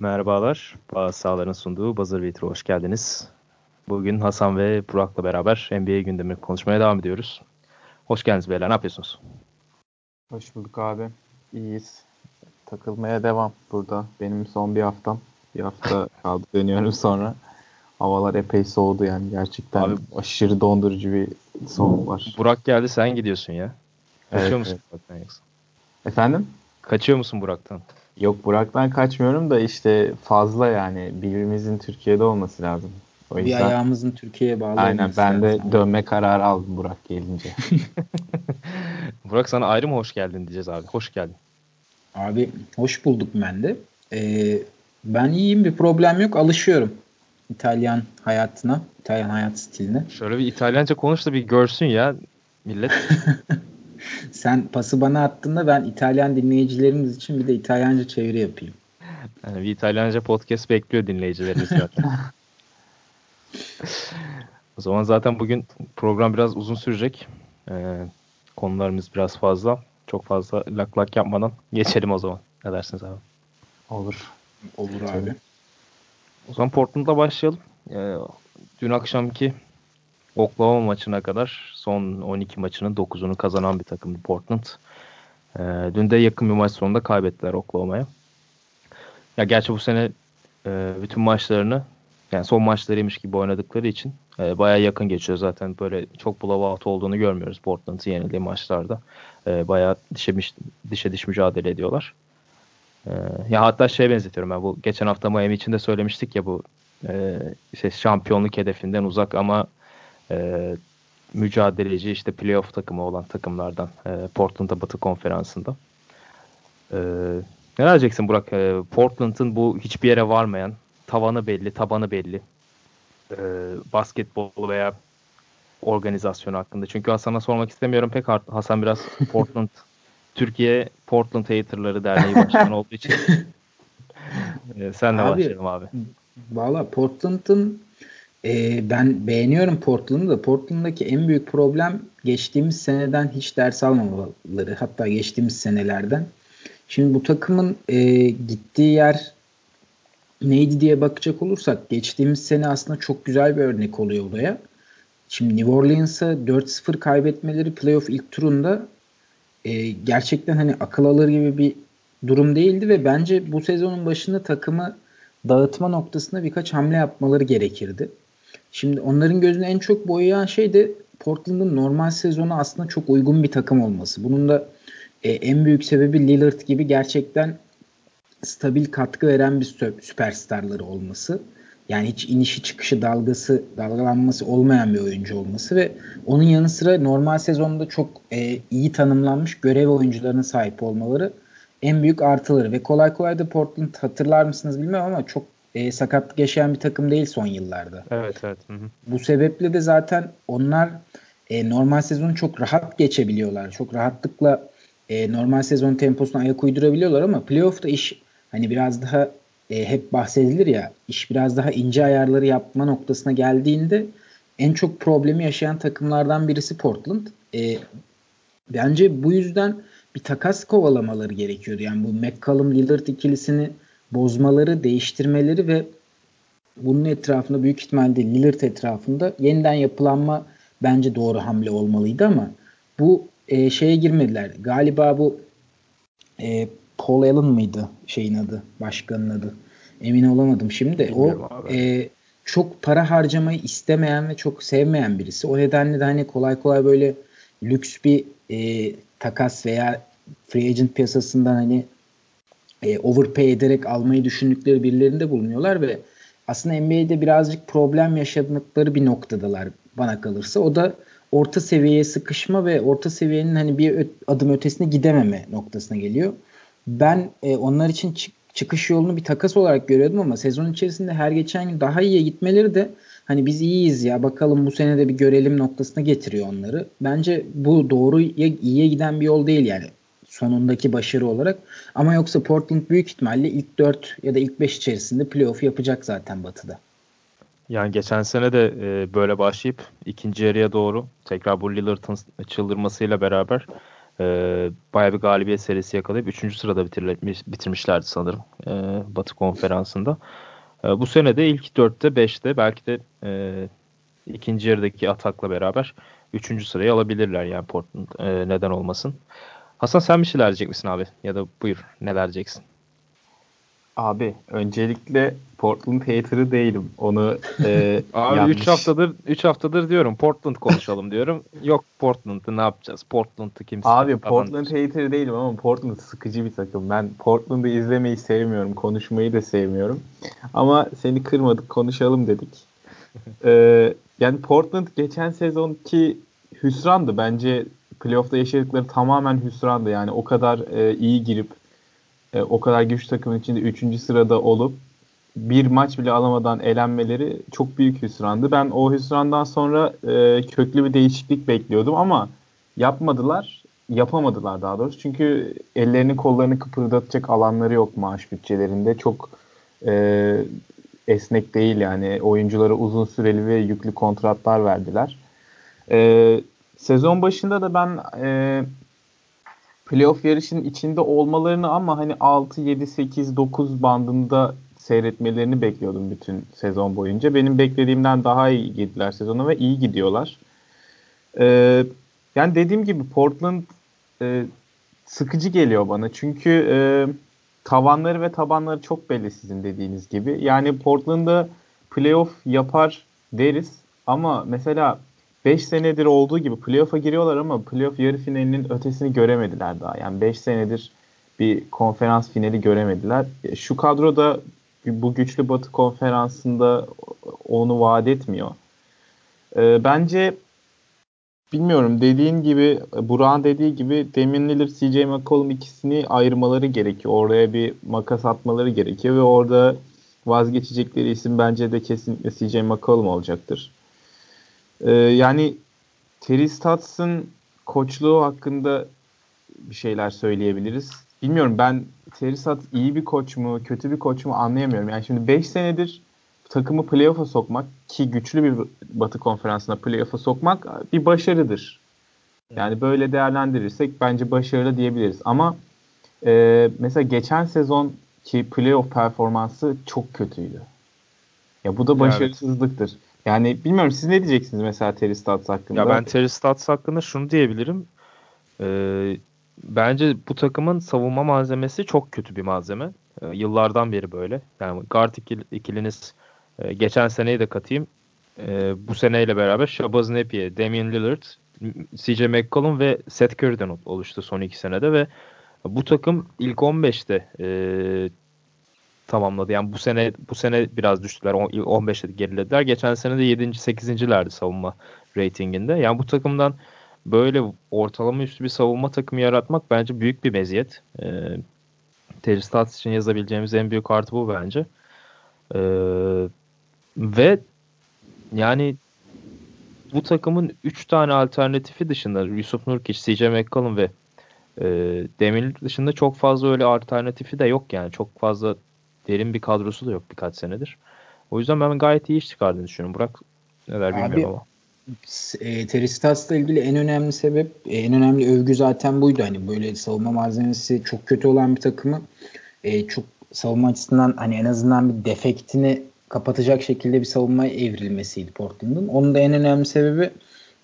Merhabalar. Bazı sahaların sunduğu Buzzer Beater'a hoş geldiniz. Bugün Hasan ve Burak'la beraber NBA gündemi konuşmaya devam ediyoruz. Hoş geldiniz beyler. Ne yapıyorsunuz? Hoş bulduk abi. İyiyiz. Takılmaya devam burada. Benim son bir haftam. Bir hafta kaldı dönüyorum sonra. Havalar epey soğudu yani gerçekten abi, aşırı dondurucu bir soğuk var. Burak geldi sen gidiyorsun ya. Kaçıyor evet, musun evet. Burak'tan yoksa? Efendim? Kaçıyor musun Burak'tan? Yok Burak'tan kaçmıyorum da işte fazla yani birbirimizin Türkiye'de olması lazım. O yüzden... Bir ayağımızın Türkiye'ye bağlı Aynen ben de lazım. dönme kararı aldım Burak gelince. Burak sana ayrı mı hoş geldin diyeceğiz abi. Hoş geldin. Abi hoş bulduk ben de. Ee, ben iyiyim bir problem yok alışıyorum. İtalyan hayatına, İtalyan hayat stiline. Şöyle bir İtalyanca konuş da bir görsün ya millet. Sen pası bana attığında ben İtalyan dinleyicilerimiz için bir de İtalyanca çeviri yapayım. Yani bir İtalyanca podcast bekliyor dinleyicilerimiz zaten. o zaman zaten bugün program biraz uzun sürecek. Ee, konularımız biraz fazla. Çok fazla lak lak yapmadan geçelim o zaman. Ne dersiniz abi? Olur. Olur abi. O zaman Portland'la başlayalım. Ee, dün akşamki Oklahoma maçına kadar son 12 maçının 9'unu kazanan bir takımdı Portland. Ee, dün de yakın bir maç sonunda kaybettiler Oklahoma'ya. Ya gerçi bu sene e, bütün maçlarını yani son maçlarıymış gibi oynadıkları için e, bayağı yakın geçiyor zaten. Böyle çok blowout olduğunu görmüyoruz Portland'ın yenildiği maçlarda. E, bayağı dişe, dişe diş mücadele ediyorlar. E, ya hatta şey benzetiyorum ben bu geçen hafta Miami için de söylemiştik ya bu e, işte şampiyonluk hedefinden uzak ama e, mücadeleci işte playoff takımı olan takımlardan e, Portland'a Batı Konferansı'nda. E, ne diyeceksin Burak? E, Portland'ın bu hiçbir yere varmayan tavanı belli, tabanı belli. E, basketbol veya organizasyonu hakkında. Çünkü Hasan'a sormak istemiyorum pek. Hasan biraz Portland Türkiye Portland Haterları Derneği Başkanı olduğu için e, senle abi, başlayalım abi. Valla Portland'ın e, ben beğeniyorum Portland'ı da Portland'daki en büyük problem geçtiğimiz seneden hiç ders almamaları. Hatta geçtiğimiz senelerden. Şimdi bu takımın e, gittiği yer neydi diye bakacak olursak geçtiğimiz sene aslında çok güzel bir örnek oluyor buraya. Şimdi New Orleans'a 4-0 kaybetmeleri playoff ilk turunda e, gerçekten hani akıl alır gibi bir durum değildi ve bence bu sezonun başında takımı dağıtma noktasında birkaç hamle yapmaları gerekirdi. Şimdi onların gözünü en çok boyayan şey de Portland'ın normal sezonu aslında çok uygun bir takım olması. Bunun da e, en büyük sebebi Lillard gibi gerçekten stabil katkı veren bir süperstarları olması. Yani hiç inişi çıkışı dalgası dalgalanması olmayan bir oyuncu olması ve onun yanı sıra normal sezonda çok e, iyi tanımlanmış görev oyuncularına sahip olmaları en büyük artıları ve kolay kolay da Portland hatırlar mısınız bilmem ama çok e, sakatlık yaşayan bir takım değil son yıllarda. Evet evet. Hı hı. Bu sebeple de zaten onlar e, normal sezonu çok rahat geçebiliyorlar. Çok rahatlıkla e, normal sezon temposuna ayak uydurabiliyorlar ama playoff'ta iş hani biraz daha e, hep bahsedilir ya iş biraz daha ince ayarları yapma noktasına geldiğinde en çok problemi yaşayan takımlardan birisi Portland. E, bence bu yüzden bir takas kovalamaları gerekiyordu. Yani bu McCollum Lillard ikilisini bozmaları, değiştirmeleri ve bunun etrafında büyük ihtimalle Lillard etrafında yeniden yapılanma bence doğru hamle olmalıydı ama bu e, şeye girmediler. Galiba bu e, Paul Allen mıydı şeyin adı, başkanın adı? Emin olamadım şimdi. Bilmiyorum o e, çok para harcamayı istemeyen ve çok sevmeyen birisi. O nedenle de hani kolay kolay böyle lüks bir e, takas veya free agent piyasasından hani e, overpay ederek almayı düşündükleri birilerinde bulunuyorlar ve aslında NBA'de birazcık problem yaşadıkları bir noktadalar bana kalırsa. O da orta seviyeye sıkışma ve orta seviyenin hani bir adım ötesine gidememe noktasına geliyor. Ben e, onlar için çık çıkış yolunu bir takas olarak görüyordum ama sezon içerisinde her geçen gün daha iyiye gitmeleri de hani biz iyiyiz ya bakalım bu sene de bir görelim noktasına getiriyor onları. Bence bu doğru iyiye giden bir yol değil yani sonundaki başarı olarak. Ama yoksa Portland büyük ihtimalle ilk 4 ya da ilk 5 içerisinde playoff yapacak zaten Batı'da. Yani geçen sene de e, böyle başlayıp ikinci yarıya doğru tekrar bu Lillard'ın çıldırmasıyla beraber e, bayağı bir galibiyet serisi yakalayıp 3. sırada bitirmiş, bitirmişlerdi sanırım e, Batı konferansında. E, bu sene de ilk 4'te 5'te belki de ikinci yarıdaki atakla beraber 3. sırayı alabilirler yani Portland neden olmasın. Hasan sen bir şeyler diyecek misin abi? Ya da buyur neler diyeceksin? Abi öncelikle Portland hater'ı değilim. Onu e, Abi 3 haftadır 3 haftadır diyorum Portland konuşalım diyorum. Yok Portland'ı ne yapacağız? Portland'ı kimse Abi Portland hater değilim ama Portland sıkıcı bir takım. Ben Portland'ı izlemeyi sevmiyorum. Konuşmayı da sevmiyorum. Ama seni kırmadık konuşalım dedik. ee, yani Portland geçen sezonki hüsrandı. Bence playoff'ta yaşadıkları tamamen hüsrandı. Yani o kadar e, iyi girip e, o kadar güç takımın içinde 3. sırada olup bir maç bile alamadan elenmeleri çok büyük hüsrandı. Ben o hüsrandan sonra e, köklü bir değişiklik bekliyordum ama yapmadılar. Yapamadılar daha doğrusu. Çünkü ellerini kollarını kıpırdatacak alanları yok maaş bütçelerinde. Çok e, esnek değil yani. Oyunculara uzun süreli ve yüklü kontratlar verdiler. E, sezon başında da ben e, playoff yarışının içinde olmalarını ama hani 6, 7, 8, 9 bandında seyretmelerini bekliyordum bütün sezon boyunca. Benim beklediğimden daha iyi girdiler sezona ve iyi gidiyorlar. Ee, yani dediğim gibi Portland e, sıkıcı geliyor bana. Çünkü e, tavanları ve tabanları çok belli sizin dediğiniz gibi. Yani Portland'da playoff yapar deriz ama mesela 5 senedir olduğu gibi playoff'a giriyorlar ama playoff yarı finalinin ötesini göremediler daha. Yani 5 senedir bir konferans finali göremediler. E, şu kadroda bu güçlü batı konferansında onu vaat etmiyor. E, bence bilmiyorum dediğin gibi Burak'ın dediği gibi Damian Lillard, CJ McCollum ikisini ayırmaları gerekiyor. Oraya bir makas atmaları gerekiyor ve orada vazgeçecekleri isim bence de kesinlikle CJ McCollum olacaktır. Ee, yani Terry Stotts'ın koçluğu hakkında bir şeyler söyleyebiliriz. Bilmiyorum ben Terry Stotts iyi bir koç mu, kötü bir koç mu anlayamıyorum. Yani şimdi 5 senedir takımı playoff'a sokmak ki güçlü bir Batı konferansına playoff'a sokmak bir başarıdır. Yani böyle değerlendirirsek bence başarılı diyebiliriz. Ama e, mesela geçen sezon ki playoff performansı çok kötüydü. Ya bu da başarısızlıktır. Evet. Yani bilmiyorum siz ne diyeceksiniz mesela Terry Stotts hakkında? Ya ben Terry Stotts hakkında şunu diyebilirim. Ee, bence bu takımın savunma malzemesi çok kötü bir malzeme. Ee, yıllardan beri böyle. Yani guard ikiliniz e, geçen seneyi de katayım. E, bu seneyle beraber Shabazz Napier, Damian Lillard, CJ McCollum ve Seth Curry'den oluştu son iki senede ve bu takım ilk 15'te e, tamamladı. Yani bu sene bu sene biraz düştüler. 15'te gerilediler. Geçen sene de 7. 8.lerdi savunma reytinginde. Yani bu takımdan böyle ortalama üstü bir savunma takımı yaratmak bence büyük bir meziyet. Ee, Terry Stotts için yazabileceğimiz en büyük artı bu bence. Ee, ve yani bu takımın 3 tane alternatifi dışında Yusuf Nurkic, CJ McCollum ve e, Demir dışında çok fazla öyle alternatifi de yok yani. Çok fazla derin bir kadrosu da yok birkaç senedir. O yüzden ben gayet iyi iş çıkardığını düşünüyorum. Burak neler bilmiyorum Abi, ama. E, Teristas'la ilgili en önemli sebep, e, en önemli övgü zaten buydu. Hani böyle savunma malzemesi çok kötü olan bir takımı e, çok savunma açısından hani en azından bir defektini kapatacak şekilde bir savunmaya evrilmesiydi Portland'ın. Onun da en önemli sebebi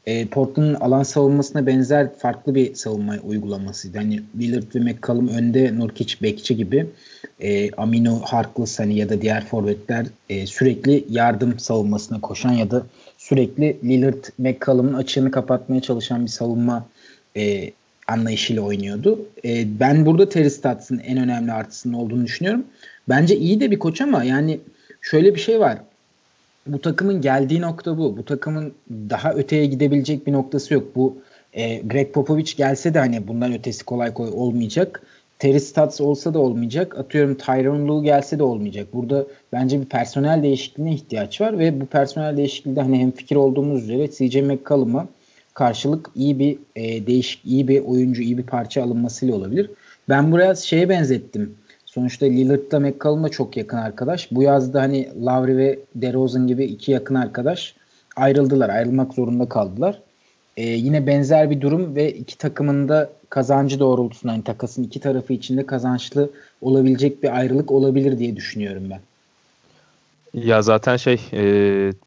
e, Portland'ın alan savunmasına benzer farklı bir savunma uygulamasıydı. Hani Lillard ve McCallum önde, Nurkic bekçi gibi e, Amino Harkless hani ya da diğer forvetler e, sürekli yardım savunmasına koşan ya da sürekli Lillard McCallum'un açığını kapatmaya çalışan bir savunma e, anlayışıyla oynuyordu. E, ben burada Terry Stotts'ın en önemli artısının olduğunu düşünüyorum. Bence iyi de bir koç ama yani şöyle bir şey var bu takımın geldiği nokta bu. Bu takımın daha öteye gidebilecek bir noktası yok. Bu e, Greg Popovich gelse de hani bundan ötesi kolay kolay olmayacak. Terry Stotts olsa da olmayacak. Atıyorum Tyron Lue gelse de olmayacak. Burada bence bir personel değişikliğine ihtiyaç var ve bu personel değişikliğinde hani hem fikir olduğumuz üzere CJ McCollum'a karşılık iyi bir e, değişik iyi bir oyuncu, iyi bir parça alınmasıyla olabilir. Ben buraya şeye benzettim. Sonuçta Lillard'la McCallum da çok yakın arkadaş. Bu yazda hani Lowry ve DeRozan gibi iki yakın arkadaş ayrıldılar. Ayrılmak zorunda kaldılar. e, yine benzer bir durum ve iki takımın da kazancı doğrultusunda hani takasın iki tarafı içinde kazançlı olabilecek bir ayrılık olabilir diye düşünüyorum ben. Ya zaten şey e,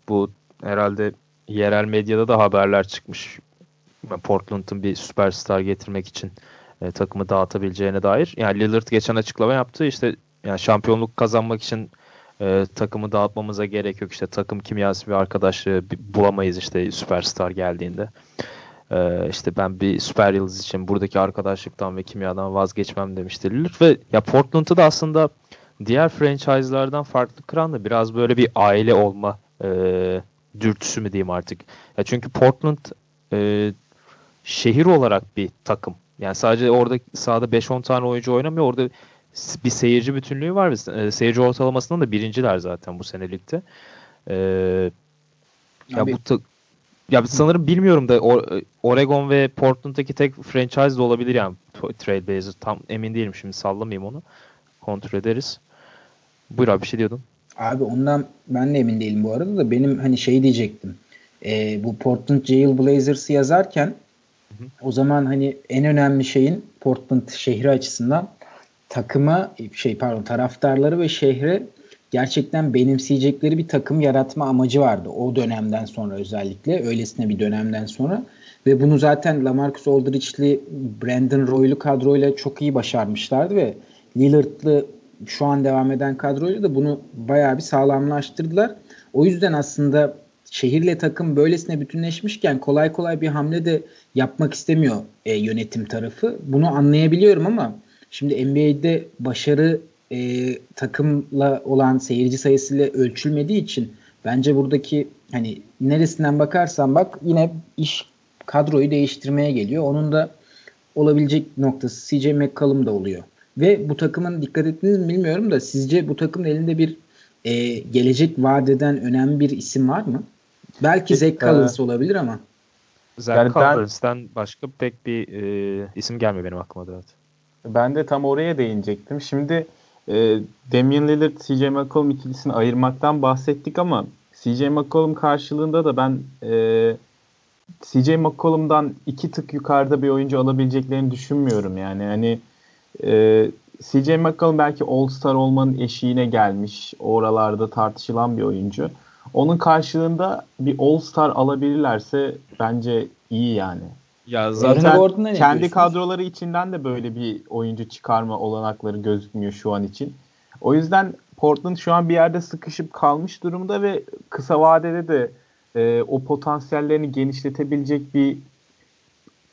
bu herhalde yerel medyada da haberler çıkmış. Portland'ın bir süperstar getirmek için e, takımı dağıtabileceğine dair. Yani Lillard geçen açıklama yaptı. İşte yani şampiyonluk kazanmak için e, takımı dağıtmamıza gerek yok. İşte takım kimyası bir arkadaşlığı bulamayız işte süperstar geldiğinde. E, işte ben bir süper yıldız için buradaki arkadaşlıktan ve kimyadan vazgeçmem demişti Lillard. Ve ya Portland'ı da aslında diğer franchise'lardan farklı kıran da biraz böyle bir aile olma e, dürtüsü mü diyeyim artık. Ya çünkü Portland e, şehir olarak bir takım. Yani sadece orada sahada 5-10 tane oyuncu oynamıyor. Orada bir seyirci bütünlüğü var. E, seyirci ortalamasından da birinciler zaten bu senelikte. E, ya bu ta- ya sanırım bilmiyorum da Oregon ve Portland'daki tek franchise de olabilir yani Trailblazers. Tam emin değilim şimdi sallamayayım onu. Kontrol ederiz. Buyur abi bir şey diyordun. Abi ondan ben de emin değilim bu arada da benim hani şey diyecektim. E, bu Portland Jail Blazers'ı yazarken o zaman hani en önemli şeyin Portland şehri açısından takıma şey pardon taraftarları ve şehre gerçekten benimseyecekleri bir takım yaratma amacı vardı. O dönemden sonra özellikle öylesine bir dönemden sonra ve bunu zaten Lamarcus Aldridge'li Brandon Roy'lu kadroyla çok iyi başarmışlardı ve Lillard'lı şu an devam eden kadroyla da bunu bayağı bir sağlamlaştırdılar. O yüzden aslında şehirle takım böylesine bütünleşmişken kolay kolay bir hamle de yapmak istemiyor e, yönetim tarafı. Bunu anlayabiliyorum ama şimdi NBA'de başarı e, takımla olan seyirci sayısıyla ölçülmediği için bence buradaki hani neresinden bakarsan bak yine iş kadroyu değiştirmeye geliyor. Onun da olabilecek noktası CJ McCollum da oluyor. Ve bu takımın dikkat ettiniz mi bilmiyorum da sizce bu takımın elinde bir e, gelecek vadeden önemli bir isim var mı? Belki Zach Collins olabilir ama. Zach yani Collins'ten ben, başka pek bir e, isim gelmiyor benim aklıma da. Ben de tam oraya değinecektim. Şimdi e, Damian Lillard, CJ McCollum ikilisini ayırmaktan bahsettik ama CJ McCollum karşılığında da ben e, CJ McCollum'dan iki tık yukarıda bir oyuncu alabileceklerini düşünmüyorum yani. Hani e, CJ McCollum belki All-Star olmanın eşiğine gelmiş. Oralarda tartışılan bir oyuncu. Onun karşılığında bir All-Star alabilirlerse bence iyi yani. Ya zaten kendi kadroları içinden de böyle bir oyuncu çıkarma olanakları gözükmüyor şu an için. O yüzden Portland şu an bir yerde sıkışıp kalmış durumda ve kısa vadede de e, o potansiyellerini genişletebilecek bir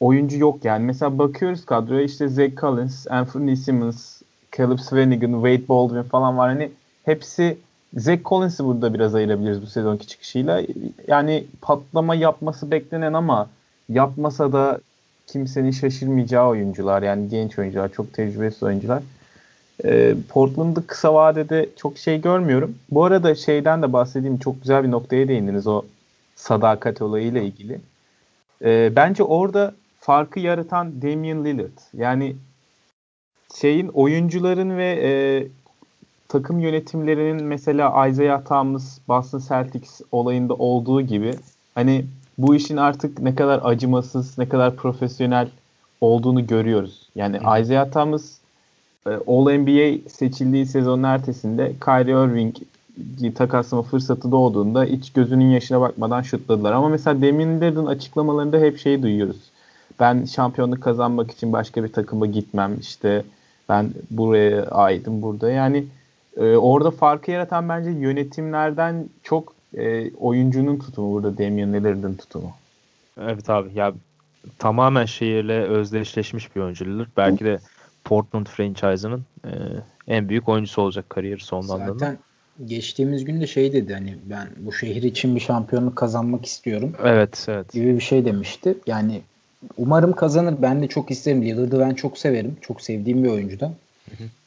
oyuncu yok yani. Mesela bakıyoruz kadroya işte Zach Collins, Anthony Simmons, Caleb Swanigan, Wade Baldwin falan var. Hani hepsi Zach Collins'i burada biraz ayırabiliriz bu sezonki çıkışıyla. Yani patlama yapması beklenen ama yapmasa da kimsenin şaşırmayacağı oyuncular. Yani genç oyuncular, çok tecrübesiz oyuncular. Ee, Portland'ı kısa vadede çok şey görmüyorum. Bu arada şeyden de bahsedeyim. Çok güzel bir noktaya değindiniz o sadakat olayıyla ilgili. Ee, bence orada farkı yaratan Damian Lillard. Yani şeyin oyuncuların ve e, takım yönetimlerinin mesela Isaiah Thomas Boston Celtics olayında olduğu gibi hani bu işin artık ne kadar acımasız, ne kadar profesyonel olduğunu görüyoruz. Yani Hı. Isaiah Thomas e, All NBA seçildiği sezonun ertesinde Kyrie Irving takaslama fırsatı doğduğunda hiç gözünün yaşına bakmadan şutladılar. Ama mesela Damian Lillard'ın açıklamalarında hep şey duyuyoruz. Ben şampiyonluk kazanmak için başka bir takıma gitmem. İşte ben buraya aitim burada. Yani e, orada farkı yaratan bence yönetimlerden çok e, oyuncunun tutumu burada Damian Lillard'ın tutumu. Evet abi ya tamamen şehirle özdeşleşmiş bir oyuncu Lillard. Belki de Portland franchise'ının e, en büyük oyuncusu olacak kariyeri sonlandı. Zaten geçtiğimiz gün de şey dedi hani ben bu şehir için bir şampiyonluk kazanmak istiyorum. Evet, evet. Gibi bir şey demişti. Yani umarım kazanır. Ben de çok isterim. Lillard'ı ben çok severim. Çok sevdiğim bir oyuncu da.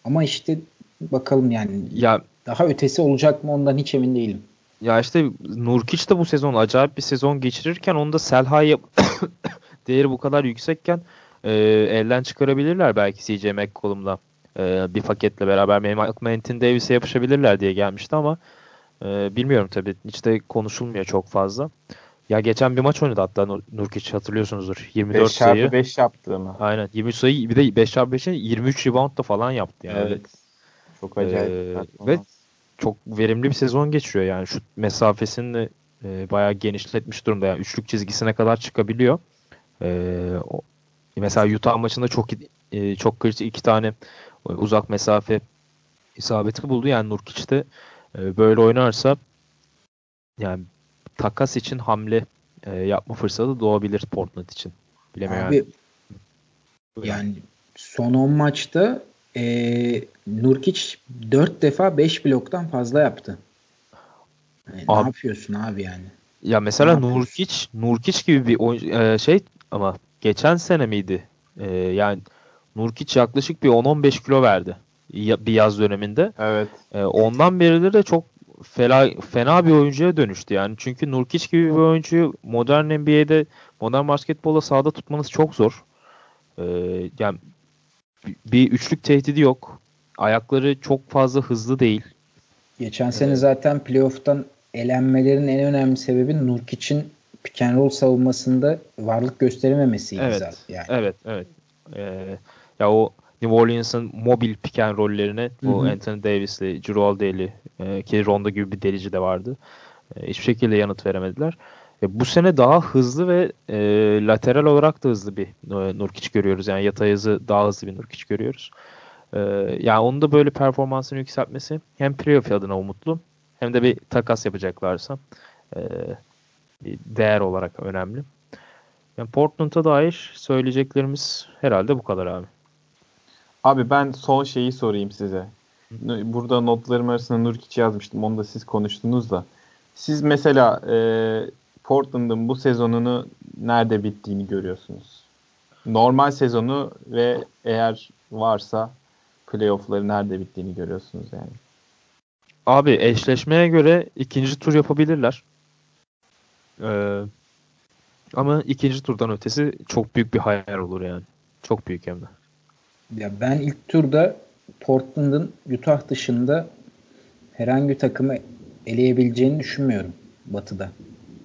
Ama işte bakalım yani ya daha ötesi olacak mı ondan hiç emin değilim. Ya işte Nurkic de bu sezon acayip bir sezon geçirirken onda Selha'yı değeri bu kadar yüksekken e, elden çıkarabilirler belki CJ McCollum'la e, bir paketle beraber benim aklıma Anthony Davis'e yapışabilirler diye gelmişti ama e, bilmiyorum tabii hiç de konuşulmuyor çok fazla. Ya geçen bir maç oynadı hatta Nur Nurkic hatırlıyorsunuzdur. 24 5 sayı. 5 yaptı mı? Aynen. 23 sayı bir de 5 çarpı 5'in 23 rebound da falan yaptı yani. Evet. Çok acayip. Ee, ve çok verimli bir sezon geçiriyor yani. Şu mesafesini de e, bayağı genişletmiş durumda. Yani üçlük çizgisine kadar çıkabiliyor. E, o, mesela Utah maçında çok e, çok kritik iki tane uzak mesafe isabeti buldu. Yani Nurkic de e, böyle oynarsa yani takas için hamle e, yapma fırsatı doğabilir Portland için. Bilemiyorum. Abi, yani. yani son 10 maçta e, Nurkic 4 defa 5 bloktan fazla yaptı. Yani abi, ne yapıyorsun abi yani? Ya mesela Nurkic, Nurkic gibi bir oyun, e, şey ama geçen sene miydi? E, yani Nurkic yaklaşık bir 10-15 kilo verdi bir yaz döneminde. Evet. E, ondan beridir de çok fena, fena bir oyuncuya dönüştü yani. Çünkü Nurkic gibi bir oyuncuyu modern NBA'de, modern basketbolda sahada tutmanız çok zor. E, yani bir üçlük tehdidi yok. Ayakları çok fazla hızlı değil. Geçen sene zaten playoff'tan elenmelerin en önemli sebebi Nurkic'in pick and roll savunmasında varlık gösterememesiydi evet, zaten. Yani. Evet, evet. Ee, ya o New Orleans'ın mobil pick and rolllerine bu Anthony Davis'li, Drew Holiday e, ki Rondo gibi bir delici de vardı. E, hiçbir şekilde yanıt veremediler. E, bu sene daha hızlı ve e, lateral olarak da hızlı bir e, Nurkic görüyoruz. Yani yatay hızı daha hızlı bir Nurkic görüyoruz. E, yani onun da böyle performansını yükseltmesi hem playoff adına umutlu hem de bir takas yapacaklarsa e, değer olarak önemli. Yani Portland'a dair söyleyeceklerimiz herhalde bu kadar abi. Abi ben son şeyi sorayım size. Burada notlarım arasında Nurkic yazmıştım. Onu da siz konuştunuz da. Siz mesela e, Portland'ın bu sezonunu nerede bittiğini görüyorsunuz? Normal sezonu ve eğer varsa playoff'ları nerede bittiğini görüyorsunuz yani. Abi eşleşmeye göre ikinci tur yapabilirler. Ee, ama ikinci turdan ötesi çok büyük bir hayal olur yani. Çok büyük hem de. Ya ben ilk turda Portland'ın Utah dışında herhangi bir takımı eleyebileceğini düşünmüyorum Batı'da.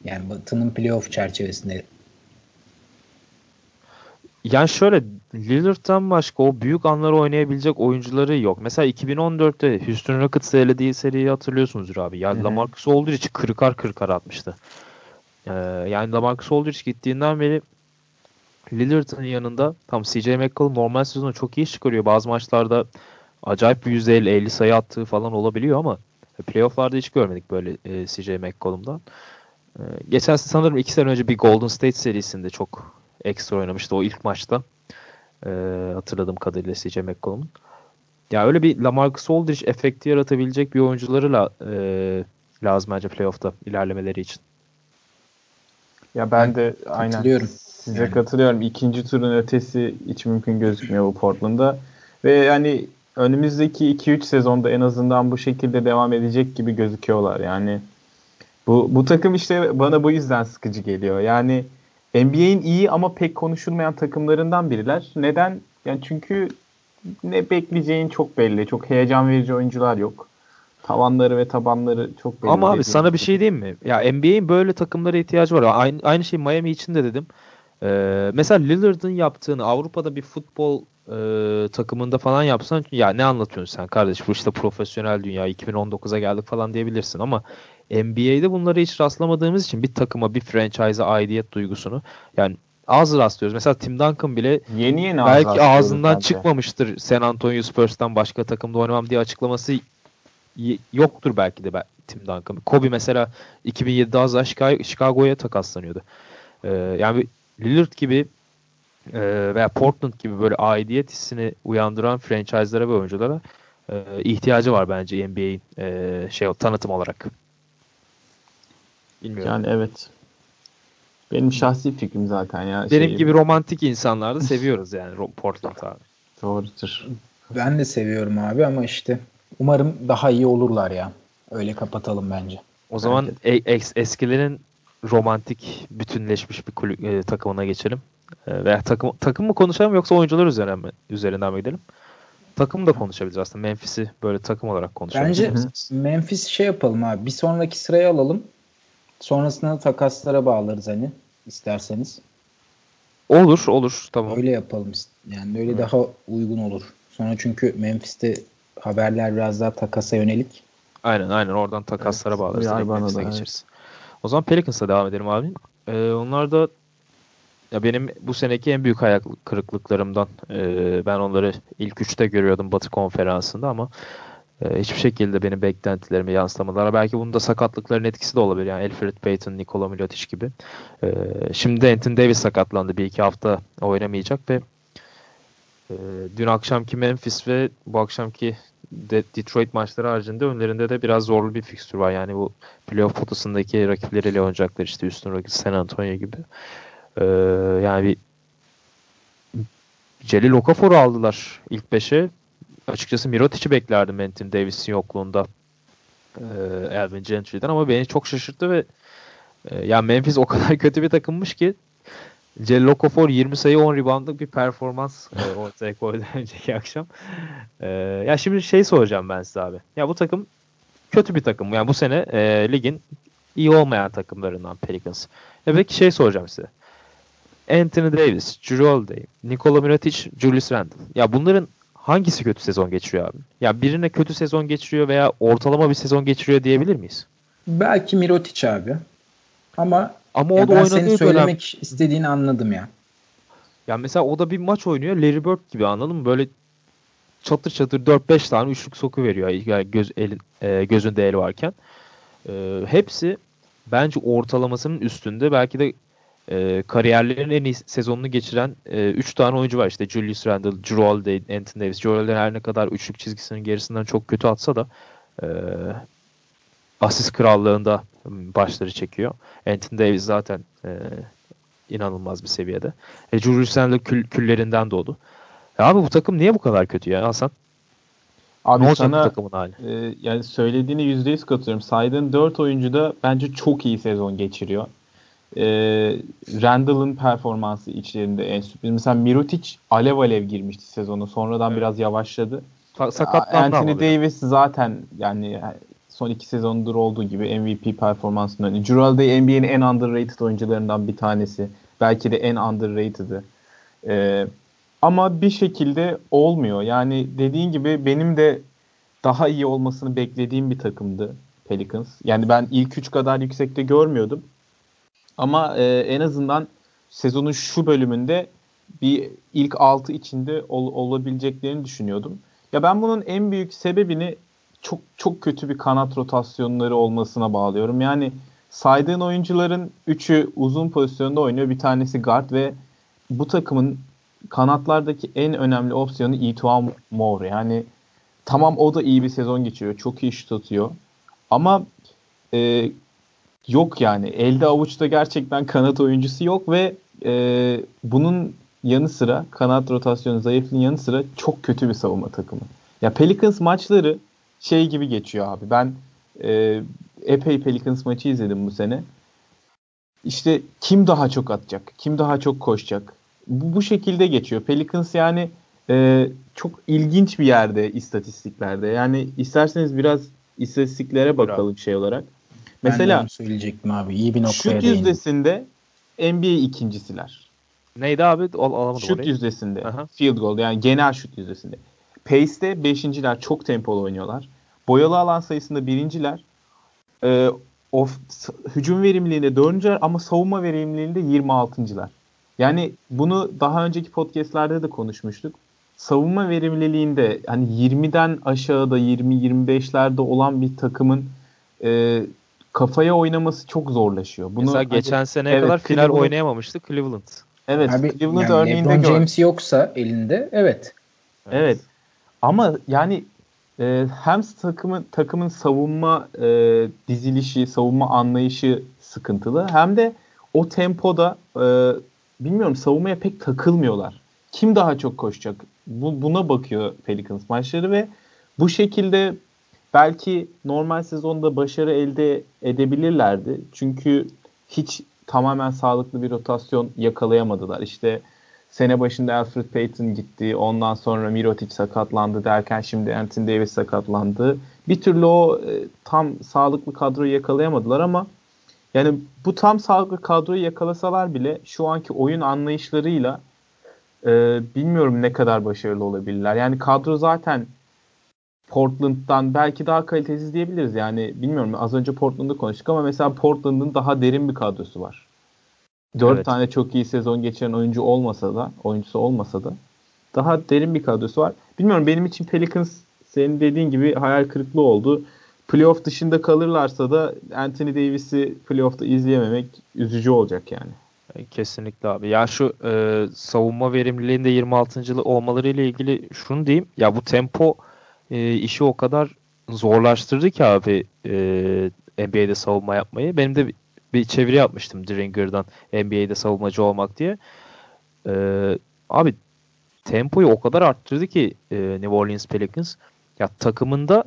Yani Batı'nın playoff çerçevesinde. Yani şöyle Lillard'dan başka o büyük anları oynayabilecek oyuncuları yok. Mesela 2014'te Houston Rockets'ı elediği seriyi hatırlıyorsunuzdur abi. Yani Hı-hı. Lamarcus Aldridge kırkar kırkar atmıştı. Ee, yani Lamarcus Aldridge gittiğinden beri Lillard'ın yanında tam CJ McCollum normal sezonu çok iyi çıkarıyor. Bazı maçlarda acayip bir %50-50 sayı attığı falan olabiliyor ama playofflarda hiç görmedik böyle e, CJ McCollum'dan. E, geçen sanırım iki sene önce bir Golden State serisinde çok ekstra oynamıştı o ilk maçta. E, hatırladığım kadarıyla CJ McCollum'un. Ya öyle bir Lamarcus Aldridge efekti yaratabilecek bir oyuncuları la, e, lazım bence playoff'ta ilerlemeleri için. Ya ben de aynen size yani. katılıyorum. İkinci turun ötesi hiç mümkün gözükmüyor bu Portland'da. Ve yani önümüzdeki 2-3 sezonda en azından bu şekilde devam edecek gibi gözüküyorlar. Yani bu bu takım işte bana bu yüzden sıkıcı geliyor. Yani NBA'in iyi ama pek konuşulmayan takımlarından biriler. Neden? Yani çünkü ne bekleyeceğin çok belli. Çok heyecan verici oyuncular yok. Tavanları ve tabanları çok belli. Ama abi sana bir şey diyeyim mi? Ya NBA'in böyle takımlara ihtiyacı var. Aynı, aynı şey Miami için de dedim. Ee, mesela Lillard'ın yaptığını Avrupa'da bir futbol e, takımında falan yapsan ya ne anlatıyorsun sen kardeş bu işte profesyonel dünya 2019'a geldik falan diyebilirsin ama NBA'de bunları hiç rastlamadığımız için bir takıma bir franchise'a aidiyet duygusunu yani az rastlıyoruz. Mesela Tim Duncan bile yeni yeni belki ağzından bence. çıkmamıştır San Antonio Spurs'tan başka takımda oynamam diye açıklaması yoktur belki de Tim Duncan. Kobe mesela 2007'de az daha Chicago'ya takaslanıyordu. Ee, yani Lillard gibi e, veya Portland gibi böyle aidiyet hissini uyandıran franchise'lara ve oyunculara e, ihtiyacı var bence NBA'in e, şey tanıtım olarak. Bilmiyorum. Yani evet. Benim şahsi fikrim zaten ya. Benim şey... gibi romantik insanları da seviyoruz yani Portland abi. Doğrudur. Ben de seviyorum abi ama işte umarım daha iyi olurlar ya. Öyle kapatalım bence. O zaman e- es- eskilerin romantik bütünleşmiş bir kulü, e, takımına geçelim. E, veya takım takım mı konuşalım yoksa oyuncular üzerinden mi üzerinden mi gidelim? Takım da konuşabiliriz aslında. Memphis'i böyle takım olarak konuşalım. Bence Memphis şey yapalım abi. Bir sonraki sırayı alalım. sonrasında takaslara bağlarız hani isterseniz. Olur olur tamam. Öyle yapalım. Yani öyle Hı. daha uygun olur. Sonra çünkü Memphis'te haberler biraz daha takasa yönelik. Aynen aynen oradan takaslara evet, bağlarız. Memphis'e geçeriz. Evet. O zaman Pelicans'a devam edelim abi. Ee, onlar da ya benim bu seneki en büyük ayak kırıklıklarımdan. Ee, ben onları ilk üçte görüyordum Batı konferansında ama e, hiçbir şekilde benim beklentilerimi yansıtamadılar. Belki bunda sakatlıkların etkisi de olabilir. Yani Alfred Payton, Nikola Milotic gibi. Ee, şimdi de Anthony Davis sakatlandı. Bir iki hafta oynamayacak ve e, dün akşamki Memphis ve bu akşamki de Detroit maçları haricinde önlerinde de biraz zorlu bir fikstür var. Yani bu playoff potasındaki rakipleriyle oynayacaklar işte üstün rakip San Antonio gibi. Ee, yani bir Celil Okafor'u aldılar ilk beşe. Açıkçası Mirotic'i beklerdim Anthony Davis'in yokluğunda. Ee, Elvin Gentry'den ama beni çok şaşırttı ve e, yani Memphis o kadar kötü bir takımmış ki Celil Okafor 20 sayı 10 reboundlık bir performans e, ortaya koydu önceki akşam. E, ya şimdi şey soracağım ben size abi. Ya bu takım kötü bir takım. Yani bu sene e, ligin iyi olmayan takımlarından Pelicans. Ya peki şey soracağım size. Anthony Davis, Drew Holiday, Nikola Mirotic, Julius Randle. Ya bunların hangisi kötü sezon geçiriyor abi? Ya birine kötü sezon geçiriyor veya ortalama bir sezon geçiriyor diyebilir miyiz? Belki Mirotic abi. Ama ama o da oynadığı senin söylemek dönem... istediğini anladım ya. Ya mesela o da bir maç oynuyor. Larry Bird gibi anladın mı? Böyle çatır çatır 4-5 tane üçlük soku veriyor. Yani göz elin e, gözünde el varken. E, hepsi bence ortalamasının üstünde. Belki de e, kariyerlerin en iyi sezonunu geçiren 3 e, tane oyuncu var. İşte Julius Randle, Drew Holiday, Anthony Davis. Drew Holiday her ne kadar üçlük çizgisinin gerisinden çok kötü atsa da e, asist krallığında başları çekiyor. Anthony Davis zaten e, inanılmaz bir seviyede. E, Julius Randle kül, küllerinden doğdu. E, abi bu takım niye bu kadar kötü ya Hasan? Abi ne sana, takımın hali? E, yani söylediğine %100 katılıyorum. Saydığın 4 oyuncu da bence çok iyi sezon geçiriyor. E, Randall'ın performansı içlerinde en sürpriz. Mesela Mirotic alev alev girmişti sezonu. Sonradan evet. biraz yavaşladı. Sakatlandı Anthony Davis zaten yani son iki sezondur olduğu gibi MVP performansını oynuyor. Jrue Day NBA'nin en underrated oyuncularından bir tanesi. Belki de en underrated'ı. Ee, ama bir şekilde olmuyor. Yani dediğin gibi benim de daha iyi olmasını beklediğim bir takımdı Pelicans. Yani ben ilk üç kadar yüksekte görmüyordum. Ama e, en azından sezonun şu bölümünde bir ilk altı içinde ol, olabileceklerini düşünüyordum. Ya ben bunun en büyük sebebini çok çok kötü bir kanat rotasyonları olmasına bağlıyorum. Yani saydığın oyuncuların üçü uzun pozisyonda oynuyor. Bir tanesi guard ve bu takımın kanatlardaki en önemli opsiyonu Eto'o Moore. Yani tamam o da iyi bir sezon geçiriyor. Çok iyi şut atıyor. Ama e, yok yani. Elde avuçta gerçekten kanat oyuncusu yok ve e, bunun yanı sıra kanat rotasyonu zayıflığın yanı sıra çok kötü bir savunma takımı. Ya Pelicans maçları şey gibi geçiyor abi. Ben e, epey Pelicans maçı izledim bu sene. İşte kim daha çok atacak? Kim daha çok koşacak? Bu, bu şekilde geçiyor. Pelicans yani e, çok ilginç bir yerde istatistiklerde. Yani isterseniz biraz istatistiklere bakalım biraz. şey olarak. Mesela ben söyleyecektim abi. İyi bir noktaya Şut değindim. yüzdesinde NBA ikincisiler. Neydi abi? Al, alamadım şut orayı. yüzdesinde. Aha. Field goal yani genel şut yüzdesinde. Pace'de beşinciler çok tempolu oynuyorlar. Boyalı alan sayısında birinciler. E, of, hücum verimliliğinde dördüncüler ama savunma verimliliğinde 26.lar. Yani bunu daha önceki podcastlerde de konuşmuştuk. Savunma verimliliğinde hani 20'den aşağıda 20-25'lerde olan bir takımın e, kafaya oynaması çok zorlaşıyor. Bunu Mesela hani, geçen seneye evet, kadar final Cleveland, oynayamamıştı Cleveland. Evet, Abi, Cleveland yani örneğinde LeBron James yoksa elinde evet. Evet. evet. Ama yani e, hem takımın takımın savunma e, dizilişi, savunma anlayışı sıkıntılı hem de o tempoda e, bilmiyorum savunmaya pek takılmıyorlar. Kim daha çok koşacak? Bu, buna bakıyor Pelicans maçları ve bu şekilde belki normal sezonda başarı elde edebilirlerdi. Çünkü hiç tamamen sağlıklı bir rotasyon yakalayamadılar. İşte Sene başında Alfred Payton gitti. Ondan sonra Mirotic sakatlandı derken şimdi Anthony Davis sakatlandı. Bir türlü o e, tam sağlıklı kadroyu yakalayamadılar ama Yani bu tam sağlıklı kadroyu yakalasalar bile şu anki oyun anlayışlarıyla e, bilmiyorum ne kadar başarılı olabilirler. Yani kadro zaten Portland'dan belki daha kalitesiz diyebiliriz. Yani bilmiyorum az önce Portland'ı konuştuk ama mesela Portland'ın daha derin bir kadrosu var. Dört evet. tane çok iyi sezon geçiren oyuncu olmasa da, oyuncusu olmasa da daha derin bir kadrosu var. Bilmiyorum benim için Pelicans senin dediğin gibi hayal kırıklığı oldu. Playoff dışında kalırlarsa da Anthony Davis'i playoff'ta izleyememek üzücü olacak yani. E, kesinlikle abi. Ya şu e, savunma verimliliğinde 26. olmaları ile ilgili şunu diyeyim. Ya bu tempo e, işi o kadar zorlaştırdı ki abi e, NBA'de savunma yapmayı. Benim de bir çeviri yapmıştım Dringer'dan NBA'de savunmacı olmak diye. Ee, abi tempoyu o kadar arttırdı ki e, New Orleans Pelicans. Ya takımında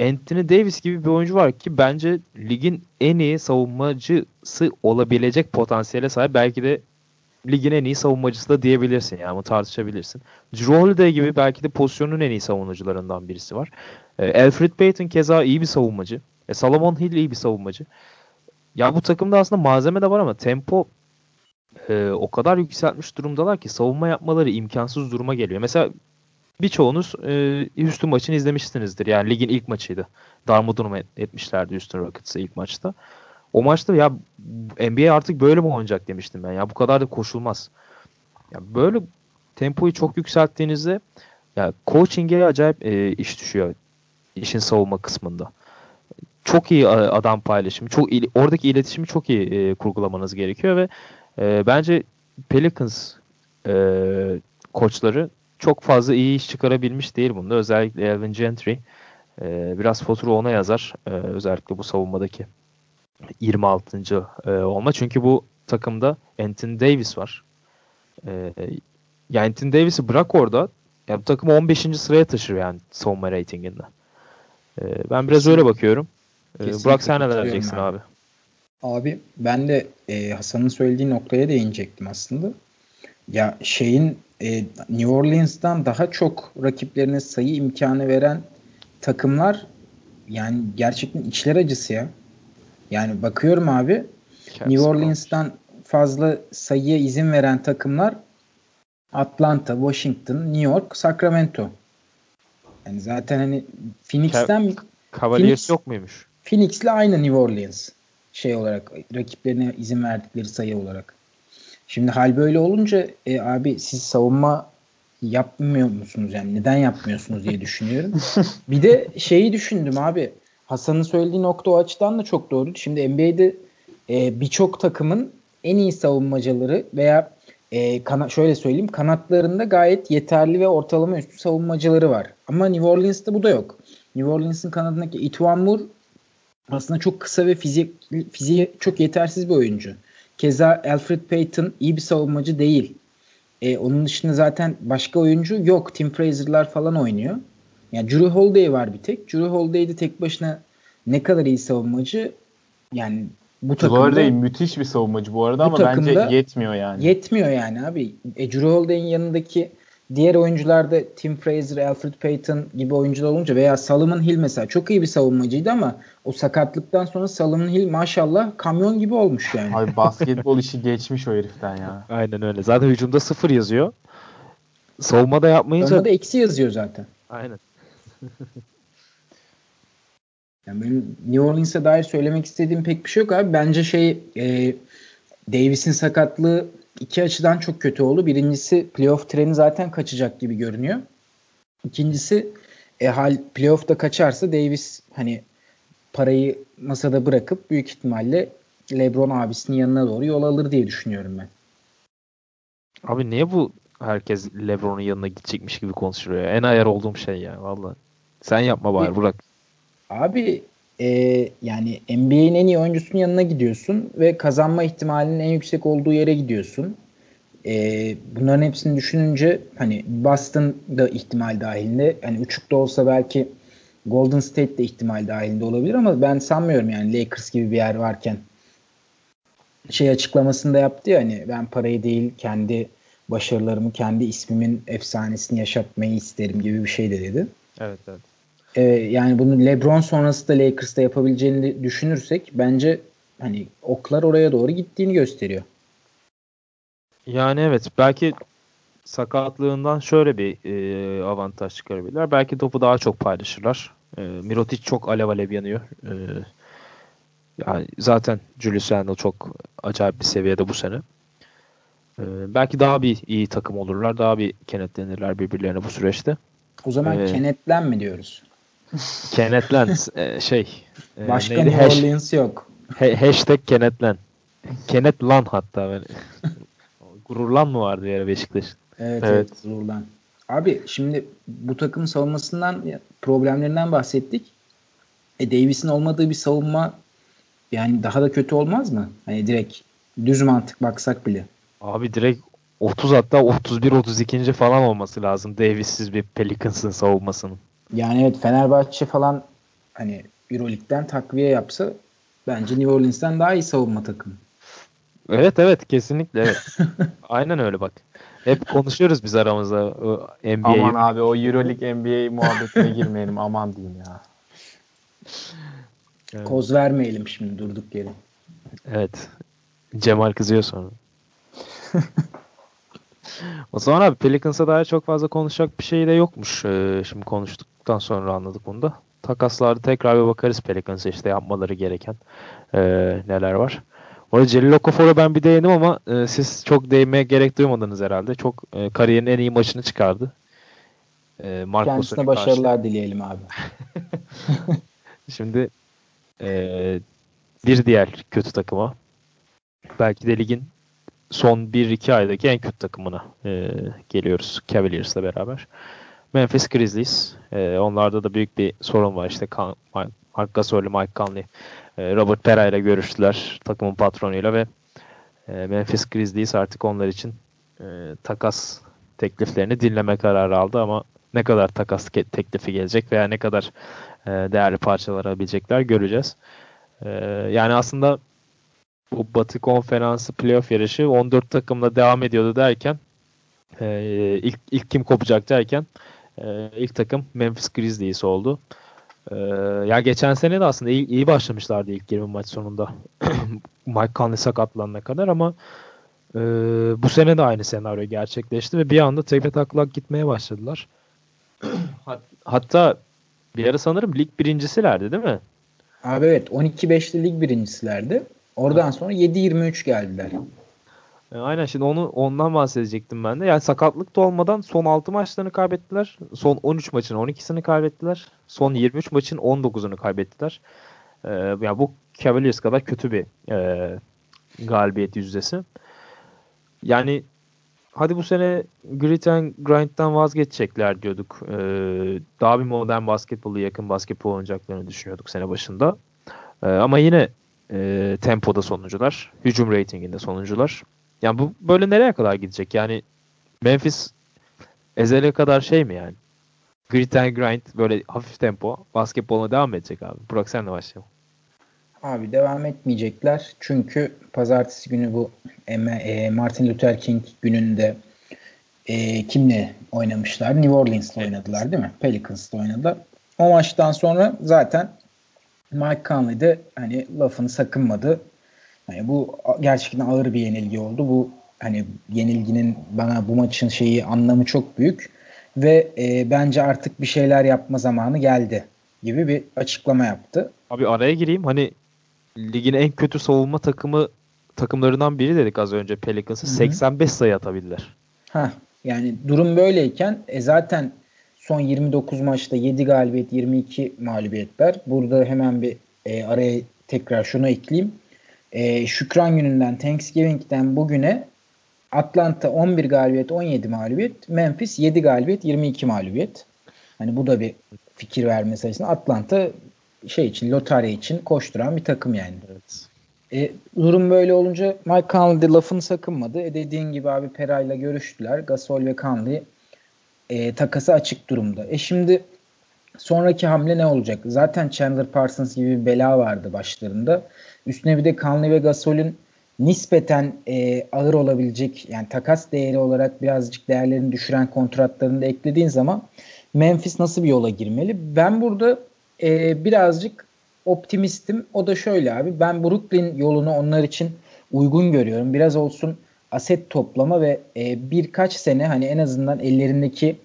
Anthony Davis gibi bir oyuncu var ki bence ligin en iyi savunmacısı olabilecek potansiyele sahip. Belki de ligin en iyi savunmacısı da diyebilirsin yani bunu tartışabilirsin. Drew Holiday gibi belki de pozisyonun en iyi savunucularından birisi var. E, Alfred Payton keza iyi bir savunmacı. E, Salomon Hill iyi bir savunmacı. Ya bu takımda aslında malzeme de var ama tempo e, o kadar yükseltmiş durumdalar ki savunma yapmaları imkansız duruma geliyor. Mesela birçoğunuz e, Houston maçını izlemişsinizdir. Yani ligin ilk maçıydı. Darmadağın etmişlerdi Houston Rockets'ı ilk maçta. O maçta ya NBA artık böyle mi oynayacak demiştim ben. Ya bu kadar da koşulmaz. Ya böyle tempoyu çok yükselttiğinizde ya coaching'e acayip e, iş düşüyor işin savunma kısmında çok iyi adam paylaşımı, çok iyi, oradaki iletişimi çok iyi e, kurgulamanız gerekiyor ve e, bence Pelicans e, koçları çok fazla iyi iş çıkarabilmiş değil bunda. Özellikle Elvin Gentry e, biraz fatura ona yazar. E, özellikle bu savunmadaki 26. E, olma. Çünkü bu takımda Anthony Davis var. E, yani Anthony Davis'i bırak orada ya bu takım 15. sıraya taşır yani savunma reytinginde. E, ben biraz öyle bakıyorum. Kesinlikle Burak sen neler diyeceksin abi? Abi ben de e, Hasan'ın söylediği noktaya değinecektim aslında. Ya şeyin e, New Orleans'tan daha çok rakiplerine sayı imkanı veren takımlar yani gerçekten içler acısı ya. Yani bakıyorum abi Cavs New Orleans'tan fazla sayıya izin veren takımlar Atlanta, Washington, New York, Sacramento. Yani zaten hani Phoenix'ten Cavaliers Phoenix, yok muymuş? Phoenix'le aynı New Orleans şey olarak rakiplerine izin verdikleri sayı olarak. Şimdi hal böyle olunca e, abi siz savunma yapmıyor musunuz yani neden yapmıyorsunuz diye düşünüyorum. bir de şeyi düşündüm abi Hasan'ın söylediği nokta o açıdan da çok doğru. Şimdi NBA'de e, birçok takımın en iyi savunmacıları veya e, kana, şöyle söyleyeyim kanatlarında gayet yeterli ve ortalama üstü savunmacıları var. Ama New Orleans'ta bu da yok. New Orleans'ın kanadındaki Itwan Moore aslında çok kısa ve fizik fiziği çok yetersiz bir oyuncu. Keza Alfred Payton iyi bir savunmacı değil. E, onun dışında zaten başka oyuncu yok. Tim Fraser'lar falan oynuyor. Yani Drew Holiday var bir tek. Drew Holiday de tek başına ne kadar iyi savunmacı yani bu Drew takımda Holiday müthiş bir savunmacı bu arada bu ama bence yetmiyor yani. Yetmiyor yani abi. E, Drew Holiday'in yanındaki diğer oyuncularda Tim Fraser, Alfred Payton gibi oyuncular olunca veya Solomon Hill mesela çok iyi bir savunmacıydı ama o sakatlıktan sonra Solomon Hill maşallah kamyon gibi olmuş yani. Abi basketbol işi geçmiş o heriften ya. Aynen öyle. Zaten hücumda sıfır yazıyor. Savunmada yapmayınca... Savunmada eksi yazıyor zaten. Aynen. yani New Orleans'a dair söylemek istediğim pek bir şey yok abi. Bence şey e, Davis'in sakatlığı iki açıdan çok kötü oldu. Birincisi playoff treni zaten kaçacak gibi görünüyor. İkincisi e, hal playoff'ta kaçarsa Davis hani parayı masada bırakıp büyük ihtimalle LeBron abisinin yanına doğru yol alır diye düşünüyorum ben. Abi niye bu herkes LeBron'un yanına gidecekmiş gibi konuşuyor ya? En ayar olduğum şey ya valla. Sen yapma bari bırak. Abi e, yani NBA'in en iyi oyuncusunun yanına gidiyorsun ve kazanma ihtimalinin en yüksek olduğu yere gidiyorsun. E, bunların hepsini düşününce hani Boston da ihtimal dahilinde. Hani uçukta olsa belki Golden State de ihtimal dahilinde olabilir ama ben sanmıyorum yani Lakers gibi bir yer varken şey açıklamasında yaptı ya hani ben parayı değil kendi başarılarımı kendi ismimin efsanesini yaşatmayı isterim gibi bir şey de dedi. Evet evet. Ee, yani bunu LeBron sonrası da Lakers'ta yapabileceğini düşünürsek bence hani oklar oraya doğru gittiğini gösteriyor. Yani evet belki sakatlığından şöyle bir e, avantaj çıkarabilirler. Belki topu daha çok paylaşırlar. E, Mirotic çok alev alev yanıyor. E, yani zaten Julius Randle çok acayip bir seviyede bu sene. E, belki daha bir iyi takım olurlar. Daha bir kenetlenirler birbirlerine bu süreçte. O zaman ee, kenetlen mi diyoruz? Kenetlen e, şey. E, Başka neydi? New Orleans yok. He, hashtag kenetlen. Kenetlan hatta. Ben. Gururlan mı vardı yere Beşiktaş'ın? Evet, evet. evet gururlan. Abi şimdi bu takım savunmasından problemlerinden bahsettik. E Davis'in olmadığı bir savunma yani daha da kötü olmaz mı? Hani direkt düz mantık baksak bile. Abi direkt 30 hatta 31 32. falan olması lazım Davis'siz bir Pelicans'ın savunmasının. Yani evet Fenerbahçe falan hani EuroLeague'den takviye yapsa bence New Orleans'ten daha iyi savunma takımı. Evet evet kesinlikle evet. Aynen öyle bak. Hep konuşuyoruz biz aramızda o NBA'yi. Aman abi o EuroLeague NBA muhabbetine girmeyelim aman diyeyim ya. Evet. Koz vermeyelim şimdi durduk yere. Evet. Cemal kızıyor sonra. o zaman abi Pelicans'a dair çok fazla konuşacak bir şey de yokmuş. Ee, şimdi konuştuktan sonra anladık bunu da. Takaslarda tekrar bir bakarız Pelicans'a işte yapmaları gereken e, neler var. Orada Celil Okafor'a ben bir değindim ama e, siz çok değinmeye gerek duymadınız herhalde. Çok e, kariyerin en iyi maçını çıkardı. E, Mark Kendisine başarılar karşı. dileyelim abi. Şimdi e, bir diğer kötü takıma belki de ligin son 1-2 aydaki en kötü takımına e, geliyoruz Cavaliers'la beraber. Memphis Grizzlies. E, onlarda da büyük bir sorun var. İşte Mark Gasol, Mike Conley, e, Robert Pera ile görüştüler takımın patronuyla ve e, Memphis Grizzlies artık onlar için e, takas tekliflerini dinleme kararı aldı ama ne kadar takas teklifi gelecek veya ne kadar e, değerli parçalar alabilecekler göreceğiz. E, yani aslında bu Batı Konferansı playoff yarışı 14 takımla devam ediyordu derken e, ilk, ilk kim kopacak derken e, ilk takım Memphis Grizzlies oldu. E, ya geçen sene de aslında iyi, iyi başlamışlardı ilk 20 maç sonunda. Mike Conley sakatlanana kadar ama e, bu sene de aynı senaryo gerçekleşti ve bir anda tepe taklak gitmeye başladılar. Hat, hatta bir ara sanırım lig birincisilerdi değil mi? Abi evet 12-5'li lig birincisilerdi. Oradan sonra 7-23 geldiler. E, aynen şimdi onu ondan bahsedecektim ben de. Yani sakatlık da olmadan son 6 maçlarını kaybettiler. Son 13 maçın 12'sini kaybettiler. Son 23 maçın 19'unu kaybettiler. Ee, yani bu Cavaliers kadar kötü bir e, galibiyet yüzdesi. Yani hadi bu sene grit and grind'den vazgeçecekler diyorduk. Ee, daha bir modern basketbolu yakın basketbol oynayacaklarını düşünüyorduk sene başında. Ee, ama yine e, tempoda sonuncular. Hücum ratinginde sonuncular. Yani bu böyle nereye kadar gidecek? Yani Memphis ezele kadar şey mi yani? Grit and grind böyle hafif tempo basketboluna devam edecek abi. Burak sen de başlayalım. Abi devam etmeyecekler. Çünkü pazartesi günü bu e, Martin Luther King gününde e, kimle oynamışlar? New Orleans'la oynadılar değil mi? Pelicans'la oynadılar. O maçtan sonra zaten Mike Conley de hani lafını sakınmadı. Yani bu gerçekten ağır bir yenilgi oldu. Bu hani yenilginin bana bu maçın şeyi anlamı çok büyük ve e, bence artık bir şeyler yapma zamanı geldi gibi bir açıklama yaptı. Abi araya gireyim. Hani ligin en kötü savunma takımı takımlarından biri dedik az önce Pelicans'ı. 85 sayı atabildiler. Ha yani durum böyleyken e, zaten son 29 maçta 7 galibiyet 22 mağlubiyetler. Burada hemen bir e, araya tekrar şunu ekleyeyim. E, Şükran gününden Thanksgiving'den bugüne Atlanta 11 galibiyet 17 mağlubiyet. Memphis 7 galibiyet 22 mağlubiyet. Hani bu da bir fikir vermesi açısından. Atlanta şey için lotarya için koşturan bir takım yani. Evet. E, durum böyle olunca Mike Conley lafını sakınmadı. E, dediğin gibi abi Pera'yla görüştüler. Gasol ve Conley e, takası açık durumda. E şimdi sonraki hamle ne olacak? Zaten Chandler Parsons gibi bir bela vardı başlarında. Üstüne bir de Conley ve Gasol'ün nispeten e, ağır olabilecek yani takas değeri olarak birazcık değerlerini düşüren kontratlarını da eklediğin zaman Memphis nasıl bir yola girmeli? Ben burada e, birazcık optimistim. O da şöyle abi. Ben Brooklyn yolunu onlar için uygun görüyorum. Biraz olsun aset toplama ve e, birkaç sene hani en azından ellerindeki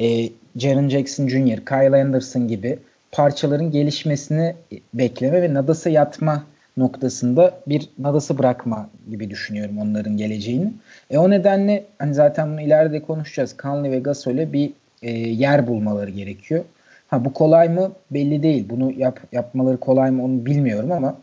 e, Jaren Jackson Jr., Kyle Anderson gibi parçaların gelişmesini bekleme ve Nadas'a yatma noktasında bir Nadas'ı bırakma gibi düşünüyorum onların geleceğini. E o nedenle hani zaten bunu ileride konuşacağız. Conley ve Gasol'e bir e, yer bulmaları gerekiyor. Ha bu kolay mı belli değil. Bunu yap, yapmaları kolay mı onu bilmiyorum ama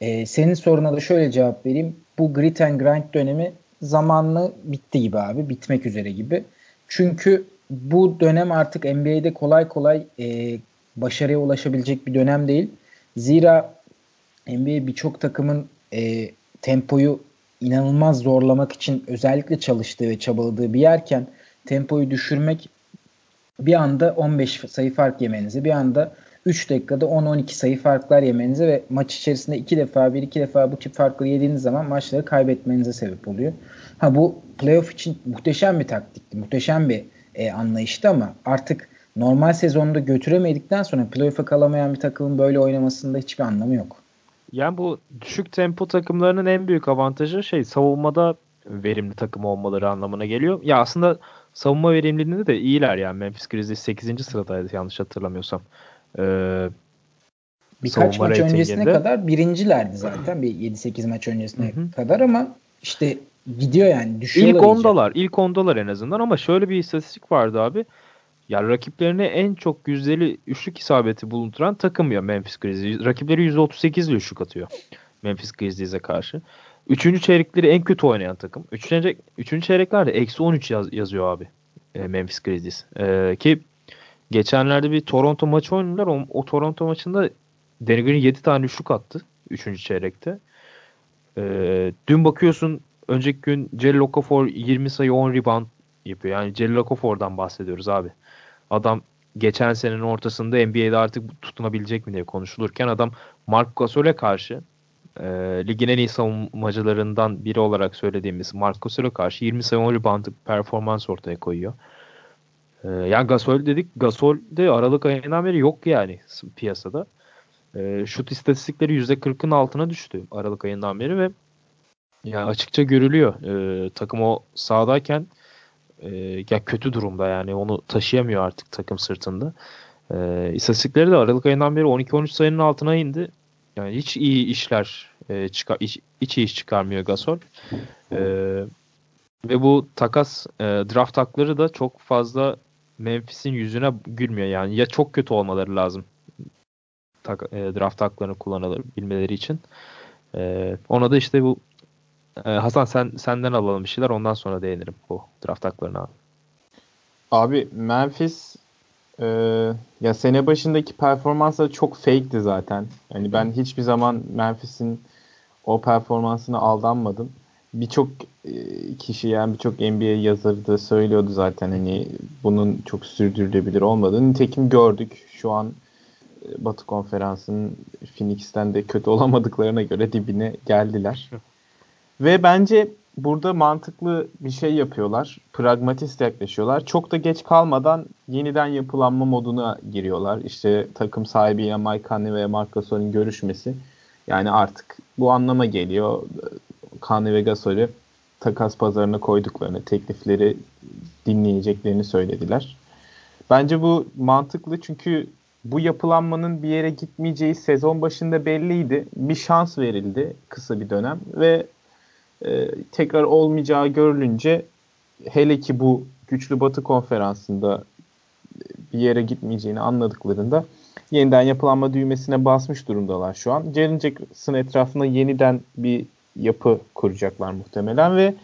e, senin soruna da şöyle cevap vereyim. Bu grit and grind dönemi zamanlı bitti gibi abi. Bitmek üzere gibi. Çünkü bu dönem artık NBA'de kolay kolay e, başarıya ulaşabilecek bir dönem değil. Zira NBA birçok takımın e, tempoyu inanılmaz zorlamak için özellikle çalıştığı ve çabaladığı bir yerken tempoyu düşürmek bir anda 15 sayı fark yemenize, bir anda 3 dakikada 10-12 sayı farklar yemenize ve maç içerisinde 2 defa bir iki defa bu tip farkları yediğiniz zaman maçları kaybetmenize sebep oluyor. Ha bu playoff için muhteşem bir taktikti, muhteşem bir e, anlayıştı ama artık normal sezonda götüremedikten sonra playoff'a kalamayan bir takımın böyle oynamasında hiçbir anlamı yok. Yani bu düşük tempo takımlarının en büyük avantajı şey savunmada verimli takım olmaları anlamına geliyor. Ya aslında savunma verimliliğinde de iyiler yani. Memphis Grizzlies 8. sıradaydı yanlış hatırlamıyorsam. Ee, Birkaç maç öncesine kadar birincilerdi zaten. Bir 7-8 maç öncesine Hı-hı. kadar ama işte gidiyor yani düşüyorlar. İlk ondalar. Iyice. ilk ondalar en azından ama şöyle bir istatistik vardı abi. Ya rakiplerine en çok yüzdeli üçlük isabeti bulunduran takım ya Memphis Grizzlies. Rakipleri %38 ile üçlük atıyor. Memphis Grizzlies'e karşı. Üçüncü çeyrekleri en kötü oynayan takım. Üçüncü, üçüncü çeyreklerde eksi 13 yaz, yazıyor abi e, Memphis Grizzlies. E, ki geçenlerde bir Toronto maçı oynadılar. O, o Toronto maçında Danny Green 7 tane üçlük attı. Üçüncü çeyrekte. E, dün bakıyorsun önceki gün Jelly Okafor 20 sayı 10 rebound yapıyor. Yani Jelly Okafor'dan bahsediyoruz abi. Adam geçen senenin ortasında NBA'de artık tutunabilecek mi diye konuşulurken adam Mark Gasol'e karşı e, ligin en iyi savunmacılarından biri olarak söylediğimiz Mark Gasol'e karşı 20 sayı 10 rebound performans ortaya koyuyor. E, yani Gasol dedik. Gasol de Aralık ayından beri yok yani piyasada. E, şut istatistikleri %40'ın altına düştü Aralık ayından beri ve yani açıkça görülüyor. E, takım o sahadayken e, ya kötü durumda yani onu taşıyamıyor artık takım sırtında. E, istatistikleri de Aralık ayından beri 12-13 sayının altına indi. Yani hiç iyi işler e, çıkar, hiç, hiç iyi iş çıkarmıyor Gasol. E, ve bu takas e, draft hakları da çok fazla Memphis'in yüzüne gülmüyor yani. Ya çok kötü olmaları lazım tak, e, draft haklarını kullanabilmeleri için. E, ona da işte bu ee, Hasan sen senden alalım bir şeyler ondan sonra değinirim bu draft haklarına abi. Abi Memphis e, ya sene başındaki performansları çok fake'ti zaten. Yani ben hiçbir zaman Memphis'in o performansına aldanmadım. Birçok e, kişi yani birçok NBA yazarı da söylüyordu zaten hani bunun çok sürdürülebilir olmadığını. Nitekim gördük. Şu an e, Batı Konferansı'nın Phoenix'ten de kötü olamadıklarına göre dibine geldiler. Ve bence burada mantıklı bir şey yapıyorlar. Pragmatist yaklaşıyorlar. Çok da geç kalmadan yeniden yapılanma moduna giriyorlar. İşte takım sahibiyle Mike Conley ve Marc Gasol'ün görüşmesi. Yani artık bu anlama geliyor. Conley ve Gasol'ü takas pazarına koyduklarını, teklifleri dinleyeceklerini söylediler. Bence bu mantıklı çünkü bu yapılanmanın bir yere gitmeyeceği sezon başında belliydi. Bir şans verildi kısa bir dönem ve e, tekrar olmayacağı görülünce hele ki bu güçlü batı konferansında bir yere gitmeyeceğini anladıklarında yeniden yapılanma düğmesine basmış durumdalar şu an. Jaren Jackson etrafında yeniden bir yapı kuracaklar muhtemelen ve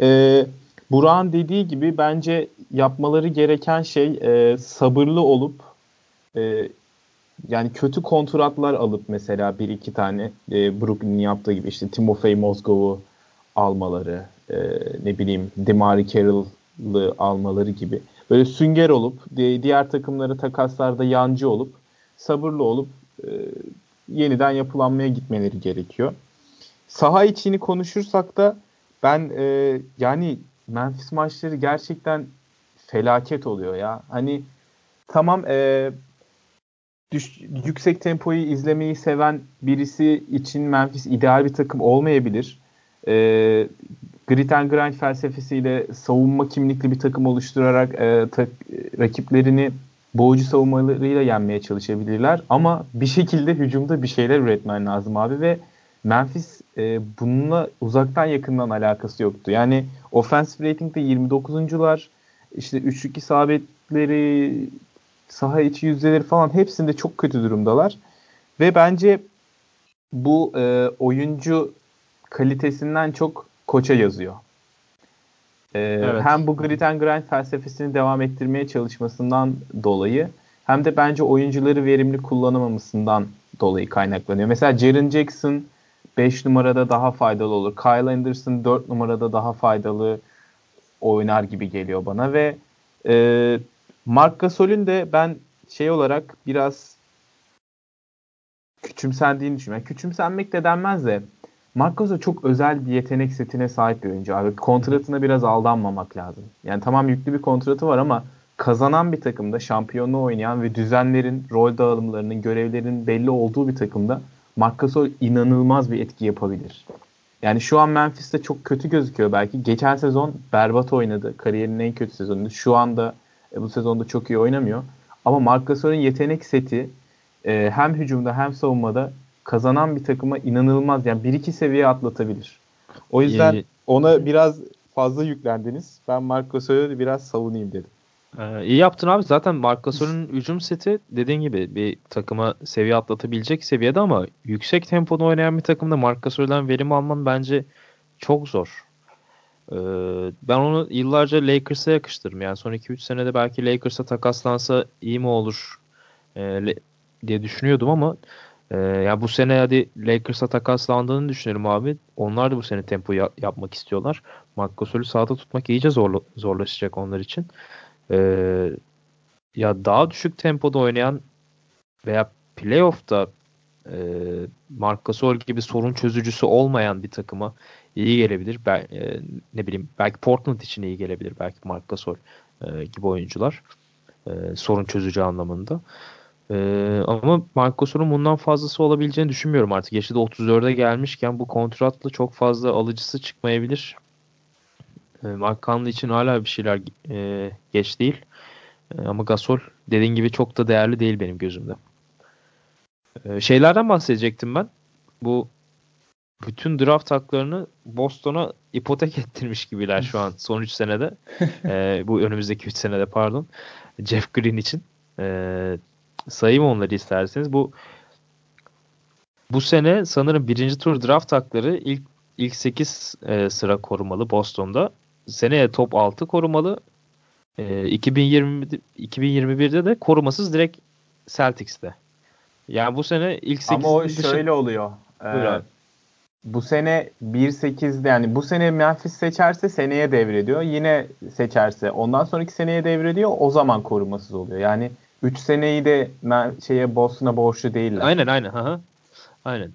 e, Burak'ın dediği gibi bence yapmaları gereken şey e, sabırlı olup e, yani kötü kontratlar alıp mesela bir iki tane e, Brooklyn'in yaptığı gibi işte Timofey Mozgov'u almaları, e, ne bileyim Demari Carroll'ı almaları gibi böyle sünger olup diğer takımları takaslarda yancı olup sabırlı olup e, yeniden yapılanmaya gitmeleri gerekiyor. Saha içini konuşursak da ben e, yani Memphis maçları gerçekten felaket oluyor ya. Hani tamam e, düş, yüksek tempoyu izlemeyi seven birisi için Memphis ideal bir takım olmayabilir. E, grit and grind felsefesiyle savunma kimlikli bir takım oluşturarak e, ta, rakiplerini boğucu savunmalarıyla yenmeye çalışabilirler. Ama bir şekilde hücumda bir şeyler üretmen lazım abi ve Memphis e, bununla uzaktan yakından alakası yoktu. Yani offensive rating'de 29'uncular işte üçlük isabetleri saha içi yüzdeleri falan hepsinde çok kötü durumdalar. Ve bence bu e, oyuncu kalitesinden çok koça yazıyor. E, evet. Hem bu grit and grind felsefesini devam ettirmeye çalışmasından dolayı hem de bence oyuncuları verimli kullanamamasından dolayı kaynaklanıyor. Mesela Jaren Jackson 5 numarada daha faydalı olur. Kyle Anderson 4 numarada daha faydalı oynar gibi geliyor bana ve e, Mark Gasol'ün de ben şey olarak biraz küçümsendiğini düşünüyorum. Küçümsenmek de denmez de Mark Gasol çok özel bir yetenek setine sahip bir oyuncu abi. Kontratına biraz aldanmamak lazım. Yani tamam yüklü bir kontratı var ama kazanan bir takımda şampiyonluğu oynayan ve düzenlerin, rol dağılımlarının, görevlerin belli olduğu bir takımda Marc Gasol inanılmaz bir etki yapabilir. Yani şu an Memphis'te çok kötü gözüküyor belki. Geçen sezon berbat oynadı. Kariyerinin en kötü sezonuydu. Şu anda e, bu sezonda çok iyi oynamıyor. Ama Marc Gasol'ün yetenek seti e, hem hücumda hem savunmada kazanan bir takıma inanılmaz yani bir iki seviye atlatabilir. O yüzden ona biraz fazla yüklendiniz. Ben Marc Gasol'ü biraz savunayım dedim. Ee, iyi yaptın abi. Zaten Marc Gasol'ün hücum seti dediğin gibi bir takıma seviye atlatabilecek seviyede ama yüksek tempoda oynayan bir takımda Marc Gasol'den verim alman bence çok zor. Ee, ben onu yıllarca Lakers'a yakıştırdım. Yani son 2-3 senede belki Lakers'a takaslansa iyi mi olur e, diye düşünüyordum ama e, ya bu sene hadi Lakers'a takaslandığını düşünelim abi. Onlar da bu sene tempo ya- yapmak istiyorlar. Marc Gasol'ü sahada tutmak iyice zorla- zorlaşacak onlar için. Ee, ya daha düşük tempoda oynayan veya playoff'ta e, Marc Gasol gibi sorun çözücüsü olmayan bir takıma iyi gelebilir. Ben, e, ne bileyim belki Portland için iyi gelebilir belki Marc Gasol e, gibi oyuncular. E, sorun çözücü anlamında. E, ama Marc Gasol'un bundan fazlası olabileceğini düşünmüyorum artık. Yaşı da 34'e gelmişken bu kontratla çok fazla alıcısı çıkmayabilir. E, Mark Conley için hala bir şeyler e, geç değil. E, ama Gasol dediğin gibi çok da değerli değil benim gözümde. E, şeylerden bahsedecektim ben. Bu bütün draft haklarını Boston'a ipotek ettirmiş gibiler şu an son 3 senede. e, bu önümüzdeki 3 senede pardon. Jeff Green için. E, sayayım onları isterseniz. Bu bu sene sanırım birinci tur draft hakları ilk ilk 8 e, sıra korumalı Boston'da seneye top 6 korumalı. E, 2020 2021'de de korumasız direkt Celtics'te. Yani bu sene ilk 8 Ama o dışı... şöyle oluyor. Ee, bu sene 1-8'de yani bu sene Memphis seçerse seneye devrediyor. Yine seçerse ondan sonraki seneye devrediyor. O zaman korumasız oluyor. Yani 3 seneyi de şeye Boston'a borçlu değiller. Aynen aynen. Hı Aynen.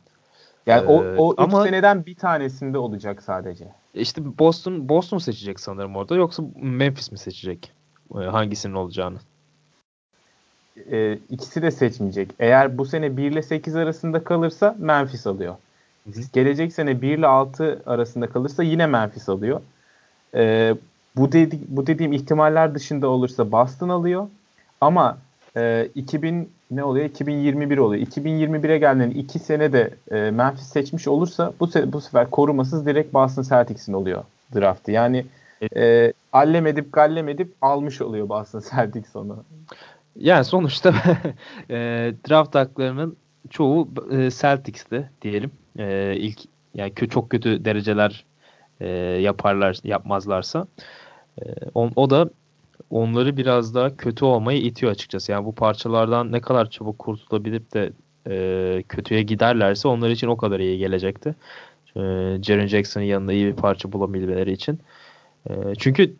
Yani ee, o, o üç ama, seneden bir tanesinde olacak sadece. İşte Boston Boston seçecek sanırım orada yoksa Memphis mi seçecek e, hangisinin olacağını? E, ikisi de seçmeyecek. Eğer bu sene 1 ile 8 arasında kalırsa Memphis alıyor. Hı. Gelecek sene 1 ile 6 arasında kalırsa yine Memphis alıyor. E, bu, dedi, bu dediğim ihtimaller dışında olursa Boston alıyor. Ama e, 2000 ne oluyor? 2021 oluyor. 2021'e geldiğinde 2 sene de e, Memphis seçmiş olursa bu se- bu sefer korumasız direkt Boston Celtics'in oluyor draftı. Yani e, allem edip almış oluyor Boston Celtics onu. Yani sonuçta e, draft haklarının çoğu e, Celtics'te diyelim. E, ilk yani kö- çok kötü dereceler e, yaparlar yapmazlarsa e, o, o da onları biraz daha kötü olmayı itiyor açıkçası. Yani bu parçalardan ne kadar çabuk kurtulabilip de e, kötüye giderlerse onlar için o kadar iyi gelecekti. E, Jaren Jackson'ın yanında iyi bir parça bulabilmeleri için. E, çünkü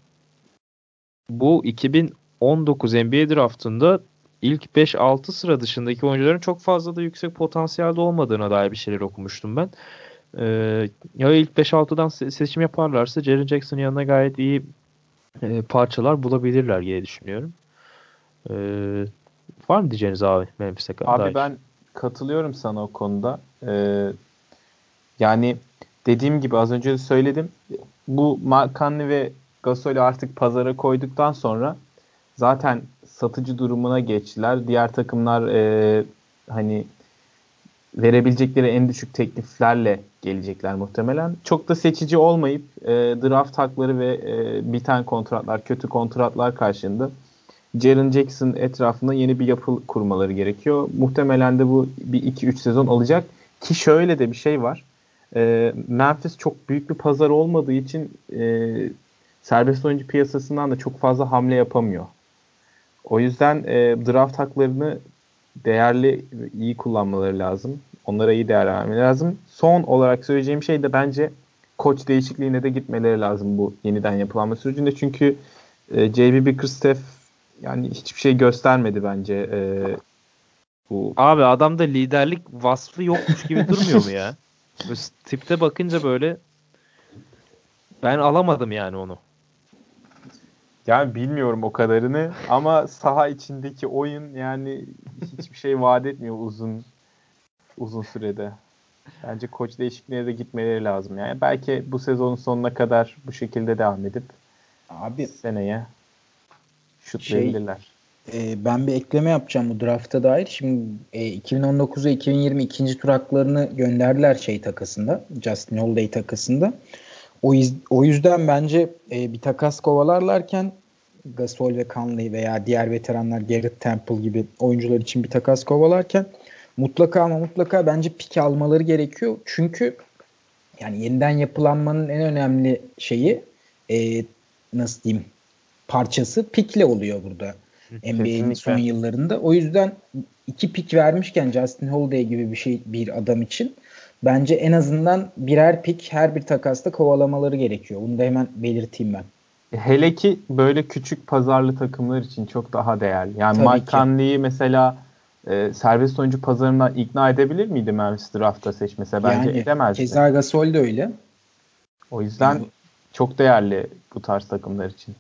bu 2019 NBA draftında ilk 5-6 sıra dışındaki oyuncuların çok fazla da yüksek potansiyelde olmadığına dair bir şeyler okumuştum ben. Ee, ya ilk 5-6'dan seçim yaparlarsa Jaren Jackson'ın yanına gayet iyi e, parçalar bulabilirler diye düşünüyorum. E, var mı diyeceğiniz abi Memphis'e Abi dair? ben katılıyorum sana o konuda. Ee, yani dediğim gibi az önce de söyledim. Bu Markanlı ve Gasol'ü artık pazara koyduktan sonra zaten satıcı durumuna geçtiler. Diğer takımlar e, hani verebilecekleri en düşük tekliflerle gelecekler muhtemelen. Çok da seçici olmayıp e, draft hakları ve e, biten kontratlar, kötü kontratlar karşılığında Jaren Jackson etrafında yeni bir yapı kurmaları gerekiyor. Muhtemelen de bu bir 2-3 sezon alacak. Ki şöyle de bir şey var. E, Memphis çok büyük bir pazar olmadığı için e, serbest oyuncu piyasasından da çok fazla hamle yapamıyor. O yüzden e, draft haklarını değerli, iyi kullanmaları lazım. Onlara iyi değer vermeleri lazım. Son olarak söyleyeceğim şey de bence koç değişikliğine de gitmeleri lazım bu yeniden yapılanma sürecinde. Çünkü e, JB Bickerstaff yani hiçbir şey göstermedi bence. E, bu. Abi adamda liderlik vasfı yokmuş gibi durmuyor mu ya? Böyle tipte bakınca böyle ben alamadım yani onu. Yani bilmiyorum o kadarını ama saha içindeki oyun yani hiçbir şey vaat etmiyor uzun uzun sürede. Bence koç değişikliğine de gitmeleri lazım. Yani belki bu sezonun sonuna kadar bu şekilde devam edip abi seneye şutlayabilirler. Şey, e, ben bir ekleme yapacağım bu drafta dair. Şimdi e, 2019 ve 2020 ikinci tur haklarını gönderdiler şey takasında. Justin Holiday takasında. O, iz, o yüzden bence e, bir takas kovalarlarken Gasol ve Conley veya diğer veteranlar Garrett Temple gibi oyuncular için bir takas kovalarken mutlaka ama mutlaka bence pik almaları gerekiyor. Çünkü yani yeniden yapılanmanın en önemli şeyi e, nasıl diyeyim parçası pikle oluyor burada. NBA'nin son yıllarında. O yüzden iki pik vermişken Justin Holiday gibi bir şey bir adam için bence en azından birer pik her bir takasta kovalamaları gerekiyor. Bunu da hemen belirteyim ben. Hele ki böyle küçük pazarlı takımlar için çok daha değerli. Yani Tabii Mike Conley'i mesela e, serbest oyuncu pazarına ikna edebilir miydi Memphis draftta seçmese? Bence yani, edemezdi. Keza Gasol de öyle. O yüzden yani, çok değerli bu tarz takımlar için.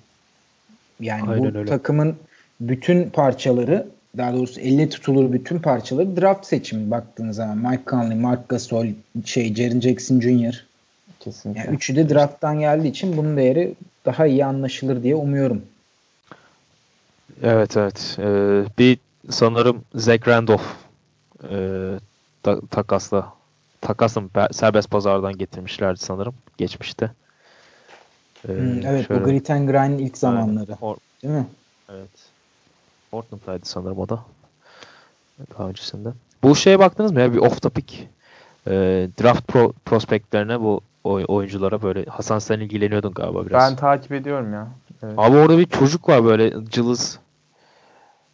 Yani Aynen bu öyle. takımın bütün parçaları daha doğrusu elle tutulur bütün parçaları draft seçimi baktığınız zaman Mike Conley, Mark Gasol, şey Jaren Jackson Jr. Kesinlikle. Yani üçü de drafttan geldiği için bunun değeri daha iyi anlaşılır diye umuyorum. Evet evet. Ee, bir sanırım Zach Randolph e, ta, takasla takasın serbest pazardan getirmişlerdi sanırım geçmişte. Ee, hmm, evet şöyle, bu Grit and Grind'in ilk zamanları. Or, değil mi? Evet. Portland'daydı sanırım o da. Daha öncesinde. Bu şeye baktınız mı ya bir off topic e, draft pro, prospektlerine bu oyunculara böyle Hasan sen ilgileniyordun galiba biraz. Ben takip ediyorum ya. Evet. Abi orada bir çocuk var böyle cılız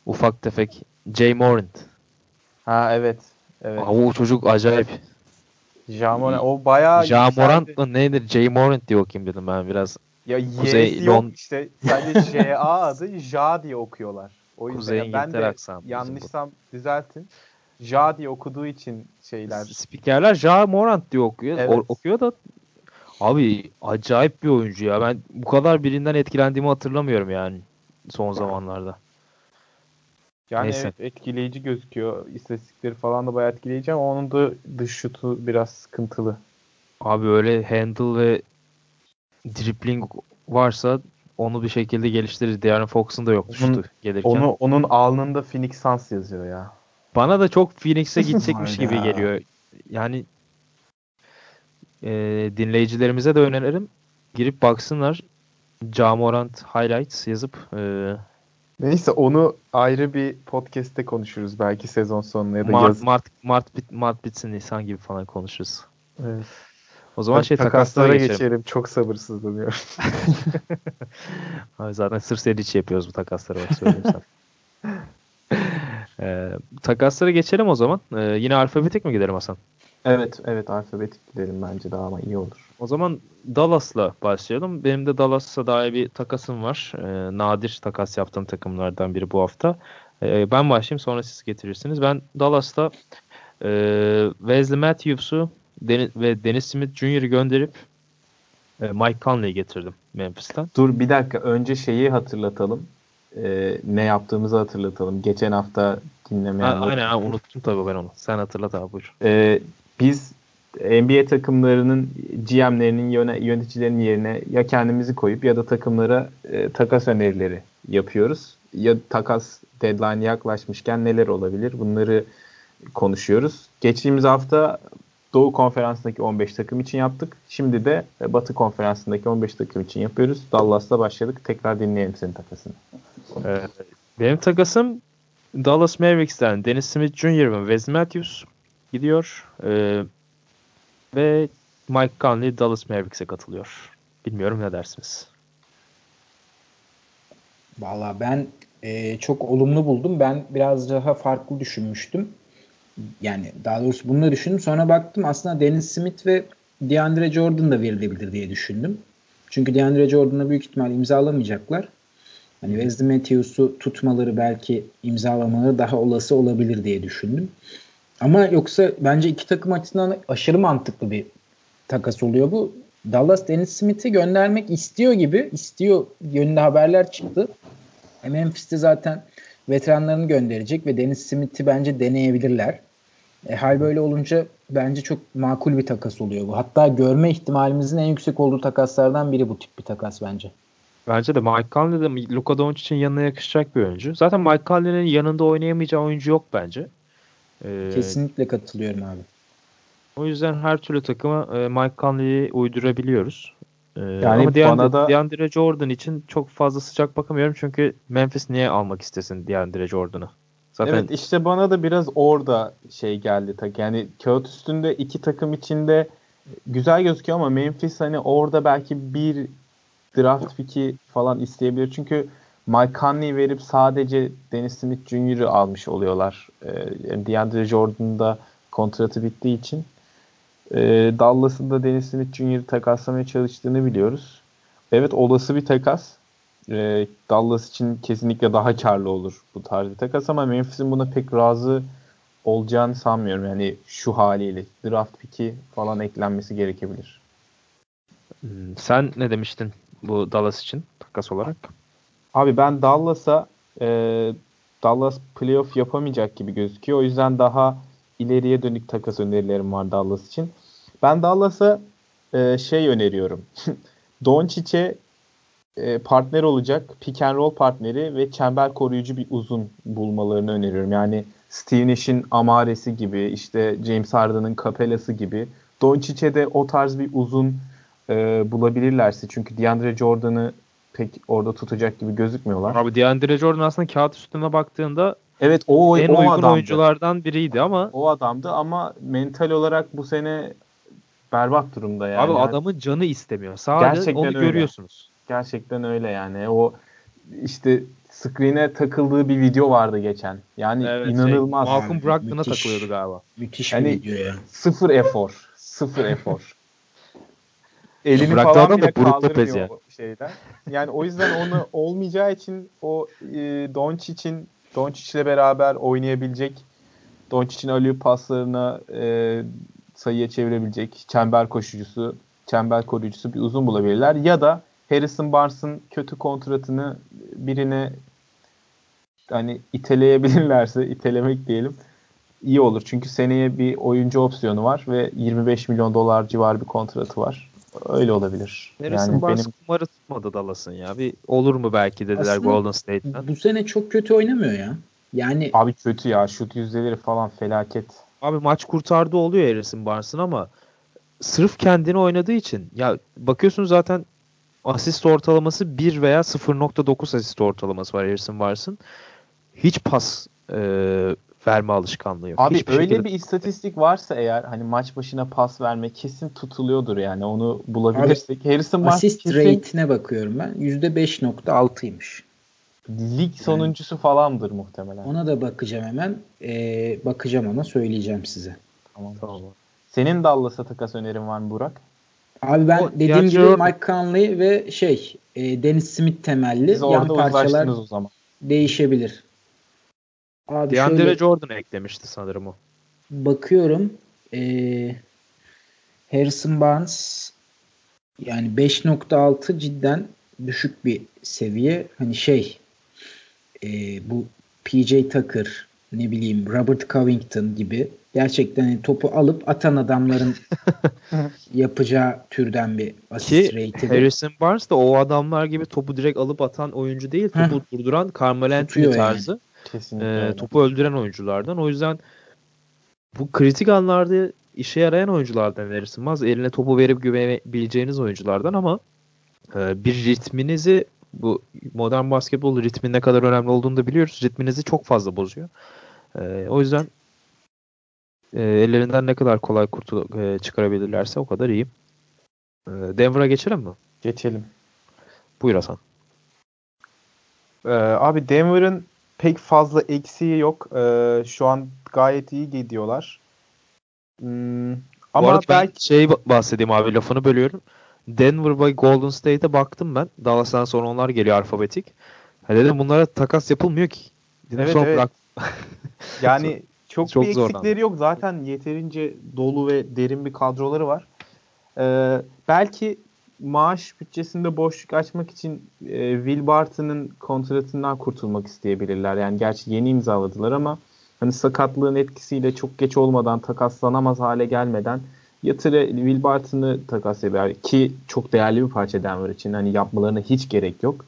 ufak tefek Jay Morant. Ha evet. Evet. Abi o çocuk acayip. Jamorant o bayağı Jamorant mı nedir? Jay Morant diye okuyayım dedim ben biraz. Ya Kuzey yok işte. Sadece J A adı Ja diye okuyorlar. O yüzden Kuzey yani ben de yanlışsam düzeltin. Ja diye okuduğu için şeyler. Spikerler Ja Morant diye okuyor. Evet. O, okuyor da abi acayip bir oyuncu ya. Ben bu kadar birinden etkilendiğimi hatırlamıyorum yani son zamanlarda. Yani Neyse. evet etkileyici gözüküyor. İstatistikleri falan da bayağı etkileyici ama onun da dış şutu biraz sıkıntılı. Abi öyle handle ve dribbling varsa onu bir şekilde geliştirir. De'Aaron Fox'un da yoktu şutu gelirken. Onu, onun alnında Phoenix Suns yazıyor ya. Bana da çok Phoenix'e gidecekmiş gibi geliyor. Yani e, dinleyicilerimize de öneririm. Girip baksınlar. Jamorant Highlights yazıp e, Neyse onu ayrı bir podcast'te konuşuruz belki sezon sonunda ya da Mart, yaz. Mart, Mart, bit, Mart bitsin Nisan gibi falan konuşuruz. Evet. O zaman şey takaslara, takaslara geçelim. geçelim. Çok sabırsızlanıyorum. Abi zaten sırf senin için yapıyoruz bu takasları bak söyleyeyim sana. ee, takaslara geçelim o zaman. Ee, yine alfabetik mi gidelim Hasan? Evet, evet alfabetik gidelim bence daha ama iyi olur. O zaman Dallas'la başlayalım. Benim de Dallas'a dair bir takasım var. Ee, nadir takas yaptığım takımlardan biri bu hafta. Ee, ben başlayayım sonra siz getirirsiniz. Ben Dallas'ta e, Wesley Matthews'u Den ve Dennis Smith Jr.'ı gönderip e, Mike Conley'i getirdim Memphis'ten. Dur bir dakika önce şeyi hatırlatalım. e, ne yaptığımızı hatırlatalım. Geçen hafta dinlemeyenler. Ha, aynen ha, unuttum tabii ben onu. Sen hatırlat abi buyur. E, biz NBA takımlarının GM'lerinin yöneticilerin yerine ya kendimizi koyup ya da takımlara e, takas önerileri yapıyoruz. Ya takas deadline yaklaşmışken neler olabilir bunları konuşuyoruz. Geçtiğimiz hafta Doğu Konferansı'ndaki 15 takım için yaptık. Şimdi de Batı Konferansı'ndaki 15 takım için yapıyoruz. Dallas'ta başladık. Tekrar dinleyelim senin takasını. Ee, benim takasım Dallas Mavericks'ten Dennis Smith Jr. ve Wes Matthews gidiyor. Ee, ve Mike Conley Dallas Mavericks'e katılıyor. Bilmiyorum ne dersiniz? Valla ben e, çok olumlu buldum. Ben biraz daha farklı düşünmüştüm. Yani daha doğrusu bunu düşündüm. Sonra baktım aslında Dennis Smith ve DeAndre Jordan da verilebilir diye düşündüm. Çünkü DeAndre Jordan'la büyük ihtimal imzalamayacaklar. Hani Wesley Matthews'u tutmaları belki imzalamaları daha olası olabilir diye düşündüm. Ama yoksa bence iki takım açısından aşırı mantıklı bir takas oluyor bu. Dallas Dennis Smith'i göndermek istiyor gibi. istiyor yönünde haberler çıktı. E Memphis'te zaten veteranlarını gönderecek ve Dennis Smith'i bence deneyebilirler. E, hal böyle olunca bence çok makul bir takas oluyor bu. Hatta görme ihtimalimizin en yüksek olduğu takaslardan biri bu tip bir takas bence. Bence de Mike Conley de Luka Doncic'in yanına yakışacak bir oyuncu. Zaten Mike Conley'nin yanında oynayamayacağı oyuncu yok bence. Ee, Kesinlikle katılıyorum abi. O yüzden her türlü takıma e, Mike Conley'i uydurabiliyoruz. Ee, yani ama DeAndre, da... DeAndre Jordan için çok fazla sıcak bakamıyorum çünkü Memphis niye almak istesin DeAndre Jordan'ı? Zaten... Evet işte bana da biraz orada şey geldi. Yani kağıt üstünde iki takım içinde güzel gözüküyor ama Memphis hani orada belki bir draft pick'i falan isteyebilir. Çünkü Mike Conley verip sadece Dennis Smith Jr.'ı almış oluyorlar. Ee, DeAndre Jordan'da kontratı bittiği için. Ee, Dallas'ın da Dennis Smith Jr.'ı takaslamaya çalıştığını biliyoruz. Evet olası bir takas. Ee, Dallas için kesinlikle daha karlı olur bu tarz bir takas ama Memphis'in buna pek razı olacağını sanmıyorum. Yani şu haliyle draft pick'i falan eklenmesi gerekebilir. Hmm, sen ne demiştin bu Dallas için takas olarak? Abi ben Dallas'a e, Dallas playoff yapamayacak gibi gözüküyor. O yüzden daha ileriye dönük takas önerilerim var Dallas için. Ben Dallas'a e, şey öneriyorum. Doncic'e e, partner olacak pick and roll partneri ve çember koruyucu bir uzun bulmalarını öneriyorum. Yani Steve Nash'in Amaresi gibi işte James Harden'ın Capella'sı gibi Doncic'e de o tarz bir uzun e, bulabilirlerse çünkü DeAndre Jordan'ı pek orada tutacak gibi gözükmüyorlar. Abi DeAndre Jordan aslında kağıt üstüne baktığında Evet o en o uygun adamdı. oyunculardan biriydi ama o adamdı ama mental olarak bu sene berbat durumda yani. Abi adamın canı istemiyor. Sadece Gerçekten onu öyle. görüyorsunuz. Gerçekten öyle yani. O işte screen'e takıldığı bir video vardı geçen. Yani evet, şey, inanılmaz. Şey, Malcolm Brogdon'a takılıyordu galiba. Müthiş yani, bir video ya. Sıfır efor. Sıfır efor. Elini falan bile kaldırmıyor ya. Şeyden. Yani o yüzden onu olmayacağı için o e, Doncic'in Doncic'le beraber oynayabilecek Doncic'in alıyor paslarına e, sayıya çevirebilecek çember koşucusu, çember koruyucusu bir uzun bulabilirler. Ya da Harrison Barnes'ın kötü kontratını birine hani iteleyebilirlerse, itelemek diyelim iyi olur. Çünkü seneye bir oyuncu opsiyonu var ve 25 milyon dolar civarı bir kontratı var. Öyle olabilir. Harrison yani Barnes benim... kumarı tutmadı Dallas'ın ya. Bir olur mu belki dediler Aslında Golden State'den. Bu sene çok kötü oynamıyor ya. Yani Abi kötü ya. Şut yüzdeleri falan felaket. Abi maç kurtardı oluyor Harrison Barnes'ın ama sırf kendini oynadığı için ya bakıyorsun zaten asist ortalaması 1 veya 0.9 asist ortalaması var Harrison Barnes'ın. Hiç pas e, verme alışkanlığı yok. Abi Hiçbir öyle şekilde... bir istatistik varsa eğer hani maç başına pas verme kesin tutuluyordur yani onu bulabilirsek. Abi, Harrison Barnes asist kesin... rate'ine bakıyorum ben. %5.6'ymış. Lig sonuncusu yani, falandır muhtemelen. Ona da bakacağım hemen. Ee, bakacağım ama söyleyeceğim size. Tamam. tamam. Senin Dallas'a takas önerin var mı Burak? Abi ben o, dediğim gibi o... Mike Conley ve şey e, Dennis Smith temelli Siz yan parçalar o zaman. değişebilir. Abi DeAndre şöyle, Jordan eklemişti sanırım o. Bakıyorum. E, Harrison Barnes yani 5.6 cidden düşük bir seviye. Hani şey e, bu PJ Tucker ne bileyim Robert Covington gibi gerçekten hani topu alıp atan adamların yapacağı türden bir asist Ki rate'i. Harrison Barnes da o adamlar gibi topu direkt alıp atan oyuncu değil. Topu durduran Carmelo Anthony tarzı. Yani. Kesinlikle. E, topu öldüren oyunculardan. O yüzden bu kritik anlarda işe yarayan oyunculardan Barnes. Eline topu verip güvenebileceğiniz oyunculardan ama e, bir ritminizi bu modern basketbol ritmin ne kadar önemli olduğunu da biliyoruz. Ritminizi çok fazla bozuyor. E, o yüzden e, ellerinden ne kadar kolay kurtul e, çıkarabilirlerse o kadar iyi. E, Denver'a geçelim mi? Geçelim. Buyur Hasan. Ee, abi Denver'ın pek fazla eksiği yok. Ee, şu an gayet iyi gidiyorlar. Hmm, ama belki şey bahsedeyim abi lafını bölüyorum. Denver ve Golden State'e baktım ben. Dallas'tan sonra onlar geliyor alfabetik. Ha dedim bunlara takas yapılmıyor ki. Dedim evet, evet. yani çok, çok bir eksikleri yok. Zaten yeterince dolu ve derin bir kadroları var. Ee, belki maaş bütçesinde boşluk açmak için e, Will Barton'ın kontratından kurtulmak isteyebilirler. Yani gerçi yeni imzaladılar ama hani sakatlığın etkisiyle çok geç olmadan takaslanamaz hale gelmeden yatırı Will Barton'ı takas eder ki çok değerli bir parça Denver için. Hani yapmalarına hiç gerek yok.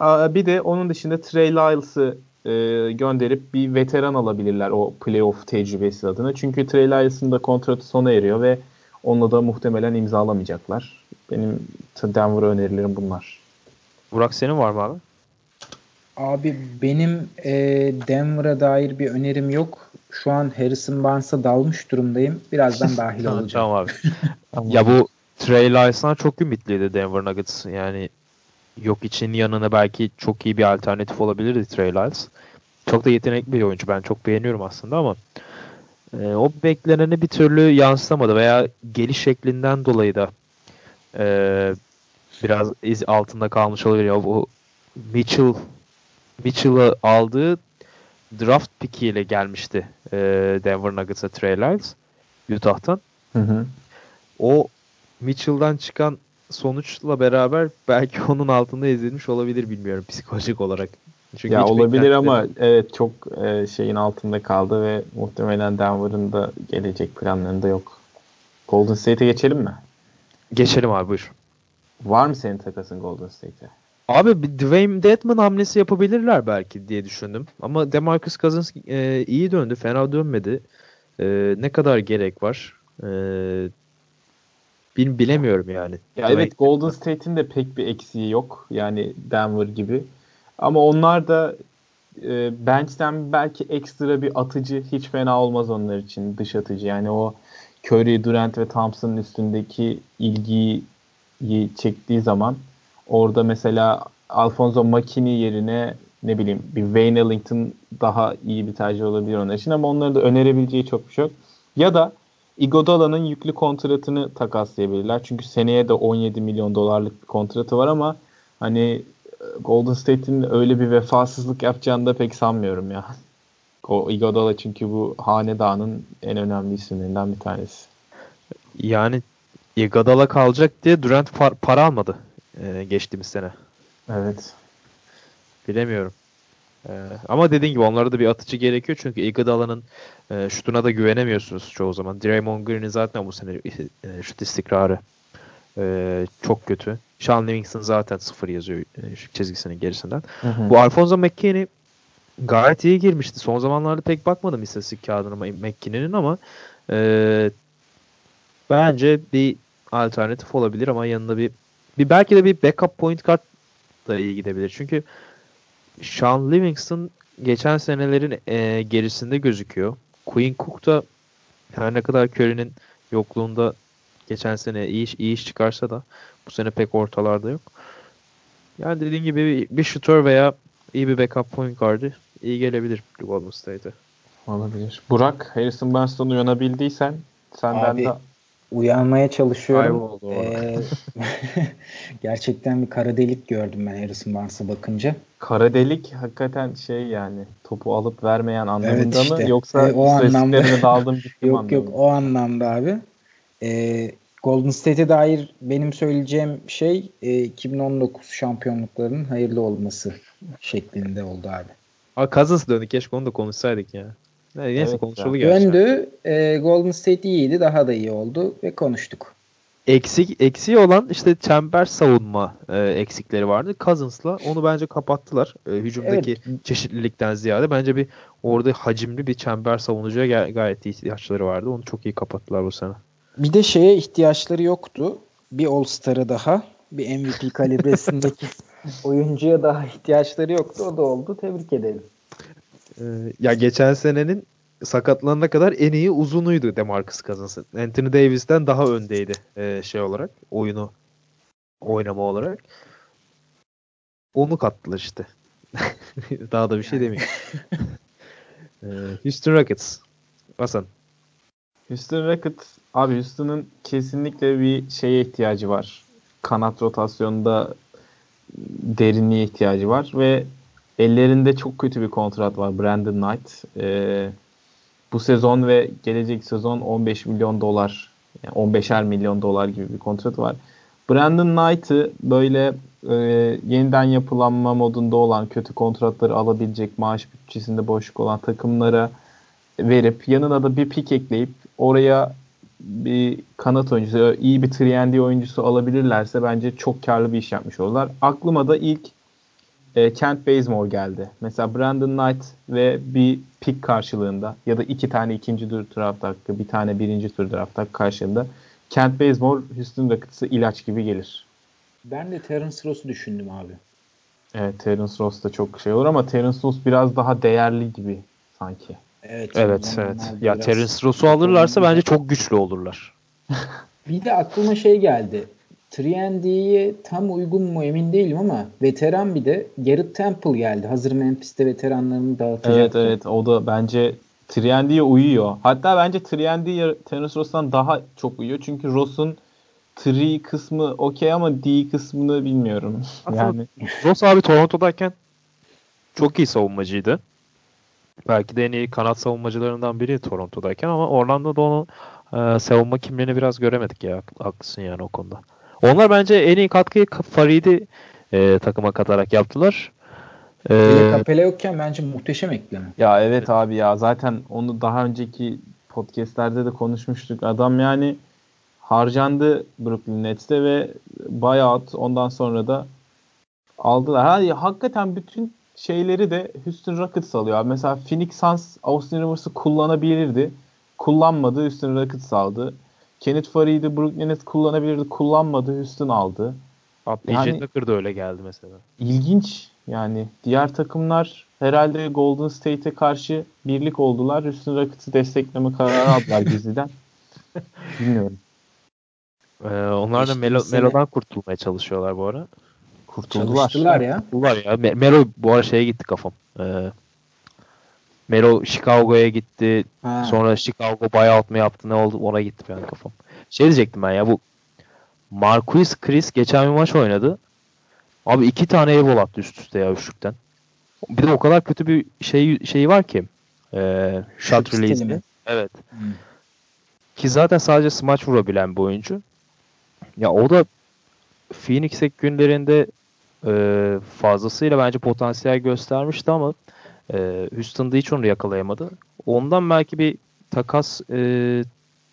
Bir de onun dışında Trey Lyles'ı e, gönderip bir veteran alabilirler o playoff tecrübesi adına. Çünkü Trey Lyles'ın da kontratı sona eriyor ve onunla da muhtemelen imzalamayacaklar. Benim Denver önerilerim bunlar. Burak senin var mı abi? Abi benim e, Denver'a dair bir önerim yok. Şu an Harrison Barnes'a dalmış durumdayım. Birazdan dahil olacağım. tamam abi. ya bu Trey Lyson'a çok ümitliydi Denver Nuggets. Yani yok için yanına belki çok iyi bir alternatif olabilirdi Trey Lyles. Çok da yetenekli bir oyuncu. Ben çok beğeniyorum aslında ama e, o bekleneni bir türlü yansıtamadı veya geliş şeklinden dolayı da e, biraz iz altında kalmış olabilir. Ya bu Mitchell Mitchell'ı aldığı draft pickiyle gelmişti e, Denver Nuggets'a Trey Lyles Utah'tan. Hı hı. O Mitchell'dan çıkan sonuçla beraber belki onun altında ezilmiş olabilir bilmiyorum psikolojik olarak. Çünkü ya olabilir ama evet çok e, şeyin altında kaldı ve muhtemelen Denver'ın da gelecek planlarında yok. Golden State'e geçelim mi? Geçelim abi buyur. Var mı senin takasın Golden State'e? Abi bir Dwayne Dedman hamlesi yapabilirler belki diye düşündüm. Ama DeMarcus Cousins e, iyi döndü. Fena dönmedi. E, ne kadar gerek var? E, bil, bilemiyorum yani. Ya evet Golden State'in de pek bir eksiği yok. Yani Denver gibi. Ama onlar da e, bench'ten belki ekstra bir atıcı hiç fena olmaz onlar için. Dış atıcı. Yani o Curry, Durant ve Thompson'ın üstündeki ilgiyi çektiği zaman Orada mesela Alfonso Makini yerine ne bileyim bir Wayne Ellington daha iyi bir tercih olabilir onlar için ama onların da önerebileceği çok bir şey yok. Ya da Iguodala'nın yüklü kontratını takaslayabilirler. Çünkü seneye de 17 milyon dolarlık bir kontratı var ama hani Golden State'in öyle bir vefasızlık yapacağını da pek sanmıyorum ya. O Iguodala çünkü bu hanedanın en önemli isimlerinden bir tanesi. Yani Iguodala kalacak diye Durant par- para almadı e, geçtiğimiz sene. Evet. Bilemiyorum. E, ama dediğin gibi onlara da bir atıcı gerekiyor çünkü Iguodala'nın e, şutuna da güvenemiyorsunuz çoğu zaman. Draymond Green'in zaten bu sene e, şut istikrarı e, çok kötü. Sean Livingston zaten sıfır yazıyor e, çizgisinin gerisinden. Hı hı. Bu Alfonso McKinney gayet iyi girmişti. Son zamanlarda pek bakmadım istatistik kağıdına McKinney'nin ama e, bence bir alternatif olabilir ama yanında bir bir belki de bir backup point guard da iyi gidebilir. Çünkü Sean Livingston geçen senelerin e, gerisinde gözüküyor. Quinn Cook da her ne kadar Curry'nin yokluğunda geçen sene iyi iş, iyi iş çıkarsa da bu sene pek ortalarda yok. Yani dediğim gibi bir, bir shooter veya iyi bir backup point guard'ı iyi gelebilir Golden State'e. Olabilir. Burak, Harrison Barnes'tan uyanabildiysen senden Abi, de uyanmaya çalışıyorum. Ee, gerçekten bir kara delik gördüm ben Harrison Barnes'a bakınca. Kara delik hakikaten şey yani topu alıp vermeyen anlamında evet işte. mı yoksa e, o anlamda daldım gittim Yok yok o anlamda abi. Ee, Golden State'e dair benim söyleyeceğim şey e, 2019 şampiyonluklarının hayırlı olması şeklinde oldu abi. Aa, Cousins döndü. Keşke onu da konuşsaydık ya. Neyse evet, konuşuldu ya. Döndü. E, Golden State iyiydi. Daha da iyi oldu ve konuştuk. Eksik eksiği olan işte çember savunma e, eksikleri vardı. Cousins'la onu bence kapattılar. E, hücumdaki evet. çeşitlilikten ziyade bence bir orada hacimli bir çember savunucuya gay- gayet ihtiyaçları vardı. Onu çok iyi kapattılar bu sene. Bir de şeye ihtiyaçları yoktu. Bir All-Star'ı daha, bir MVP kalibresindeki oyuncuya daha ihtiyaçları yoktu. O da oldu. Tebrik edelim. Ee, ya geçen senenin sakatlanana kadar en iyi uzunuydu Demarcus Cousins. Anthony Davis'ten daha öndeydi e, şey olarak. Oyunu oynama olarak. Onu kattılar işte. daha da bir şey demeyeyim. e, Houston Rockets. Hasan. Houston Rockets abi Houston'ın kesinlikle bir şeye ihtiyacı var. Kanat rotasyonunda derinliğe ihtiyacı var ve ellerinde çok kötü bir kontrat var Brandon Knight. Ee, bu sezon ve gelecek sezon 15 milyon dolar yani 15'er milyon dolar gibi bir kontrat var. Brandon Knight'ı böyle e, yeniden yapılanma modunda olan kötü kontratları alabilecek maaş bütçesinde boşluk olan takımlara verip yanına da bir pik ekleyip oraya bir kanat oyuncusu, iyi bir 3 oyuncusu alabilirlerse bence çok karlı bir iş yapmış olurlar. Aklıma da ilk e, Kent Bazemore geldi. Mesela Brandon Knight ve bir pick karşılığında ya da iki tane ikinci tur draft hakkı, bir tane birinci tur draft hakkı karşılığında Kent Bazemore Houston Rockets'a ilaç gibi gelir. Ben de Terence Ross'u düşündüm abi. Evet Terence Ross da çok şey olur ama Terence Ross biraz daha değerli gibi sanki. Evet, evet. evet. Ya Terence Ross'u alırlarsa bence çok güçlü olurlar. bir de aklıma şey geldi. Trendy'ye tam uygun mu emin değilim ama veteran bir de Garrett Temple geldi. Hazır Memphis'te veteranlarını dağıtacak. Evet evet o da bence Trendy'ye uyuyor. Hatta bence Trendy Terence Ross'tan daha çok uyuyor. Çünkü Ross'un 3 kısmı okey ama D kısmını bilmiyorum. Aslında yani Ross abi Toronto'dayken çok iyi savunmacıydı. Belki de en iyi kanat savunmacılarından biri Toronto'dayken ama Orlando'da onu e, savunma kimliğini biraz göremedik ya. Haklısın yani o konuda. Onlar bence en iyi katkıyı Farid'i e, takıma katarak yaptılar. Ee, Capella yokken bence muhteşem ekleme. Ya evet abi ya zaten onu daha önceki podcastlerde de konuşmuştuk. Adam yani harcandı Brooklyn Nets'te ve buyout ondan sonra da aldılar. Ha, hakikaten bütün şeyleri de Houston Rockets alıyor. Abi. Mesela Phoenix Suns Austin Rivers'ı kullanabilirdi. Kullanmadı. Houston Rockets aldı. Kenneth Farid'i Brooklyn Nets kullanabilirdi. Kullanmadı. Houston aldı. PJ yani, Tucker da öyle geldi mesela. İlginç. Yani diğer takımlar herhalde Golden State'e karşı birlik oldular. Houston Rockets'ı destekleme kararı aldılar gizliden. Bilmiyorum. Ee, onlar da Melo, Melo'dan kurtulmaya çalışıyorlar bu ara. Kurtuldular. Çalıştılar ya. Kurtuldular ya. Melo bu ara şeye gitti kafam. Ee, Melo Chicago'ya gitti. Ha. Sonra Chicago buyout mu yaptı ne oldu ona gitti yani kafam. Şey diyecektim ben ya bu Marquis Chris geçen bir maç oynadı. Abi iki tane airball attı üst üste ya üçlükten. Bir de o kadar kötü bir şey şeyi var ki. E, shot release'i. Evet. Hmm. Ki zaten sadece smaç vurabilen bir oyuncu. Ya o da Phoenix'e günlerinde e, fazlasıyla bence potansiyel göstermişti ama e, Houston'da hiç onu yakalayamadı. Ondan belki bir takas e,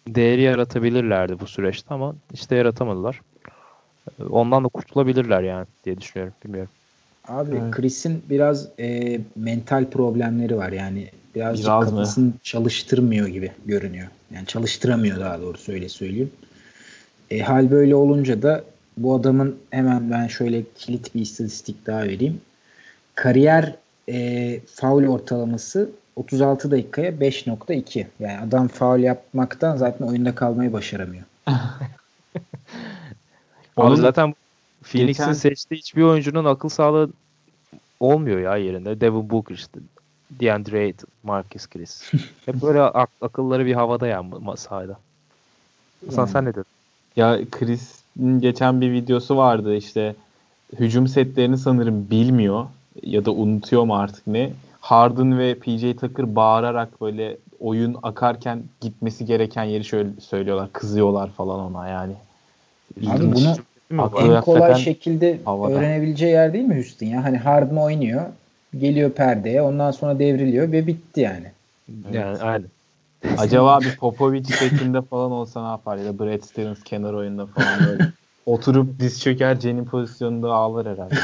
değeri yaratabilirlerdi bu süreçte ama işte yaratamadılar. E, ondan da kurtulabilirler yani diye düşünüyorum. Bilmiyorum. Abi evet. Chris'in biraz e, mental problemleri var yani birazcık biraz kafasını mı? çalıştırmıyor gibi görünüyor. Yani çalıştıramıyor daha doğrusu öyle söyleyeyim. E, hal böyle olunca da bu adamın hemen ben şöyle kilit bir istatistik daha vereyim. Kariyer e, faul ortalaması 36 dakikaya 5.2. Yani adam faul yapmaktan zaten oyunda kalmayı başaramıyor. Abi zaten Phoenix'in geçen... seçtiği hiçbir oyuncunun akıl sağlığı olmuyor ya yerinde. Devin Booker işte. DeAndre Ayton, Marcus Chris. Hep böyle ak- akılları bir havada ya sahada. Hasan yani. sen ne dedin? Ya Chris'in geçen bir videosu vardı işte hücum setlerini sanırım bilmiyor ya da unutuyor mu artık ne. Harden ve PJ Tucker bağırarak böyle oyun akarken gitmesi gereken yeri şöyle söylüyorlar. Kızıyorlar falan ona yani. Abi bunu? En kolay şekilde havada. öğrenebileceği yer değil mi Houston ya? Hani Harden oynuyor. Geliyor perdeye. Ondan sonra devriliyor ve bitti yani. Yani aynen. Acaba bir Popovic şeklinde falan olsa ne yapar ya da Brad Stevens kenar oyunda falan böyle. Oturup diz çöker Jen'in pozisyonunda ağlar herhalde.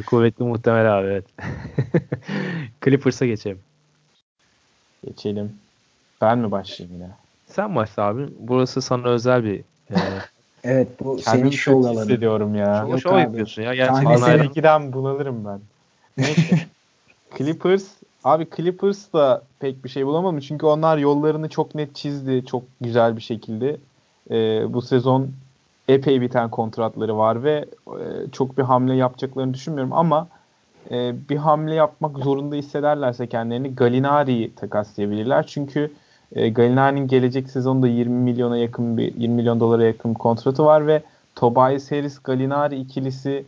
kuvvetli muhtemel abi evet. Clippers'a geçelim. Geçelim. Ben mi başlayayım yine? Sen başla abi. Burası sana özel bir e... Evet bu senin şov alanı. hissediyorum ya. Şov, şov yapıyorsun ya. Gerçekten Sahne bunalırım ben. Neyse. Clippers Abi Clippers da pek bir şey bulamadım. Çünkü onlar yollarını çok net çizdi. Çok güzel bir şekilde. Ee, bu sezon epey biten kontratları var ve e, çok bir hamle yapacaklarını düşünmüyorum ama e, bir hamle yapmak zorunda hissederlerse kendilerini Galinari'yi takaslayabilirler. Çünkü e, Galinari'nin gelecek sezonda 20 milyona yakın bir 20 milyon dolara yakın bir kontratı var ve Tobias Harris Galinari ikilisi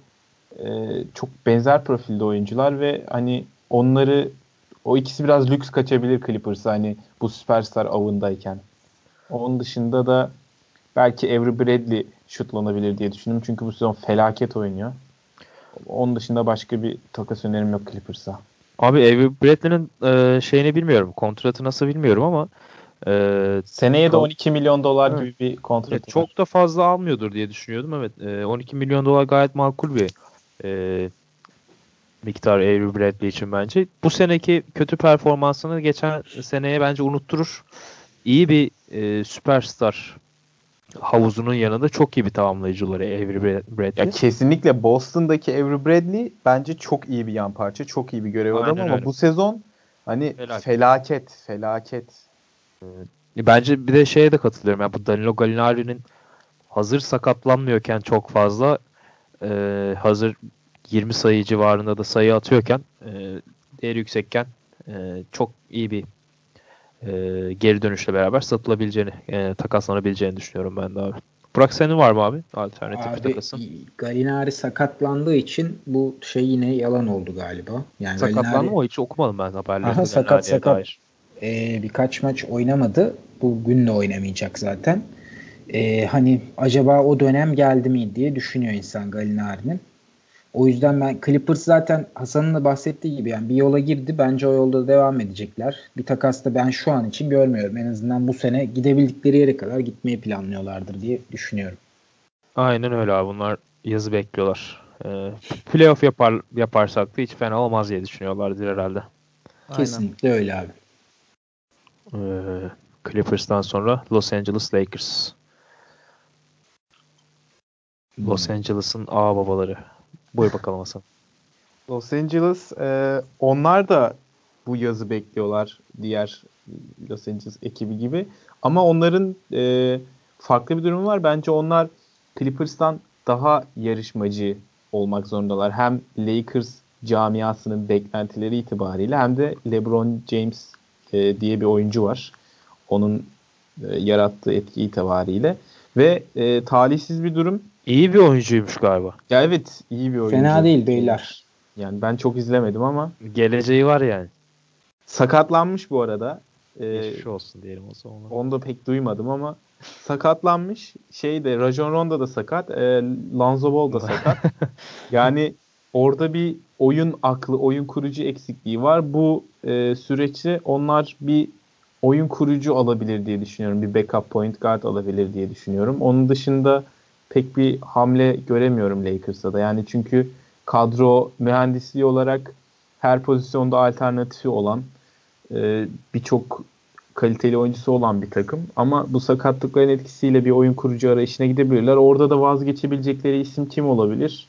e, çok benzer profilde oyuncular ve hani onları o ikisi biraz lüks kaçabilir Clippers'a hani bu süperstar avındayken. Onun dışında da belki Avery Bradley şutlanabilir diye düşündüm. Çünkü bu sezon felaket oynuyor. Onun dışında başka bir takas önerim yok Clippers'a. Abi Avery Bradley'nin e, şeyini bilmiyorum. Kontratı nasıl bilmiyorum ama e, Seneye de 12 milyon dolar evet. gibi bir kontrat evet, Çok da fazla almıyordur diye düşünüyordum. Evet. E, 12 milyon dolar gayet makul bir e, miktar Avery Bradley için bence. Bu seneki kötü performansını geçen seneye bence unutturur. İyi bir e, süperstar havuzunun yanında çok iyi bir tamamlayıcıları Avery Bradley. Ya kesinlikle Boston'daki Avery Bradley bence çok iyi bir yan parça, çok iyi bir görev adamı ama öyle. bu sezon hani felaket, felaket. felaket. Bence bir de şeye de katılıyorum. Yani bu Danilo Gallinari'nin hazır sakatlanmıyorken çok fazla e, hazır 20 sayı civarında da sayı atıyorken e, değeri yüksekken e, çok iyi bir e, geri dönüşle beraber satılabileceğini, e, takaslanabileceğini düşünüyorum ben de abi. Burak senin var mı abi alternatif abi, bir takasın? Galinari sakatlandığı için bu şey yine yalan oldu galiba. Yani Sakatlandı Galinari... mı? Hiç okumadım ben haberleri. Aha, sakat sakat. E, birkaç maç oynamadı. Bugün de oynamayacak zaten. E, hani acaba o dönem geldi mi diye düşünüyor insan Galinari'nin. O yüzden ben Clippers zaten Hasan'ın da bahsettiği gibi yani bir yola girdi. Bence o yolda devam edecekler. Bir takasta ben şu an için görmüyorum. En azından bu sene gidebildikleri yere kadar gitmeyi planlıyorlardır diye düşünüyorum. Aynen öyle abi. Bunlar yazı bekliyorlar. Ee, playoff yapar, yaparsak da hiç fena olmaz diye düşünüyorlardır herhalde. Kesinlikle Aynen. öyle abi. Ee, Clippers'tan sonra Los Angeles Lakers. Los hmm. Angeles'ın ağ babaları. Buyur bakalım Hasan. Los Angeles e, onlar da bu yazı bekliyorlar diğer Los Angeles ekibi gibi. Ama onların e, farklı bir durumu var. Bence onlar Clippers'tan daha yarışmacı olmak zorundalar. Hem Lakers camiasının beklentileri itibariyle hem de LeBron James e, diye bir oyuncu var. Onun e, yarattığı etki itibariyle. Ve e, talihsiz bir durum. İyi bir oyuncuymuş galiba. Ya evet iyi bir oyuncu. Fena değil beyler. Yani ben çok izlemedim ama. Geleceği var yani. Sakatlanmış bu arada. Ee, Geçmiş olsun diyelim o zaman. Onu da pek duymadım ama sakatlanmış. Şey de Rajon Rondo da sakat. E, Lonzo Ball da sakat. yani orada bir oyun aklı, oyun kurucu eksikliği var. Bu e, süreçte onlar bir oyun kurucu alabilir diye düşünüyorum. Bir backup point guard alabilir diye düşünüyorum. Onun dışında pek bir hamle göremiyorum Lakers'ta da. Yani çünkü kadro mühendisliği olarak her pozisyonda alternatifi olan e, birçok kaliteli oyuncusu olan bir takım. Ama bu sakatlıkların etkisiyle bir oyun kurucu arayışına gidebilirler. Orada da vazgeçebilecekleri isim kim olabilir?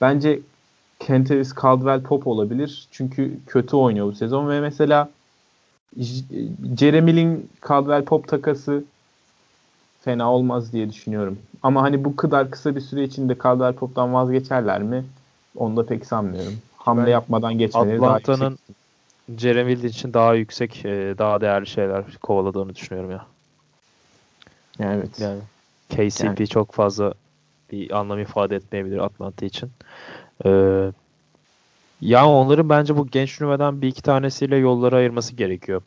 Bence Kentavis Caldwell Pop olabilir. Çünkü kötü oynuyor bu sezon ve mesela Jeremy Lin Caldwell Pop takası fena olmaz diye düşünüyorum. Ama hani bu kadar kısa bir süre içinde Caldwell Pop'tan vazgeçerler mi? Onu da pek sanmıyorum. Hamle ben yapmadan geçmeleri daha yüksek. Jeremy Lin için daha yüksek, e, daha değerli şeyler kovaladığını düşünüyorum ya. Evet. Yani KCP yani. çok fazla bir anlam ifade etmeyebilir Atlanta için. Ee, ya onların bence bu genç nüveden bir iki tanesiyle yolları ayırması gerekiyor.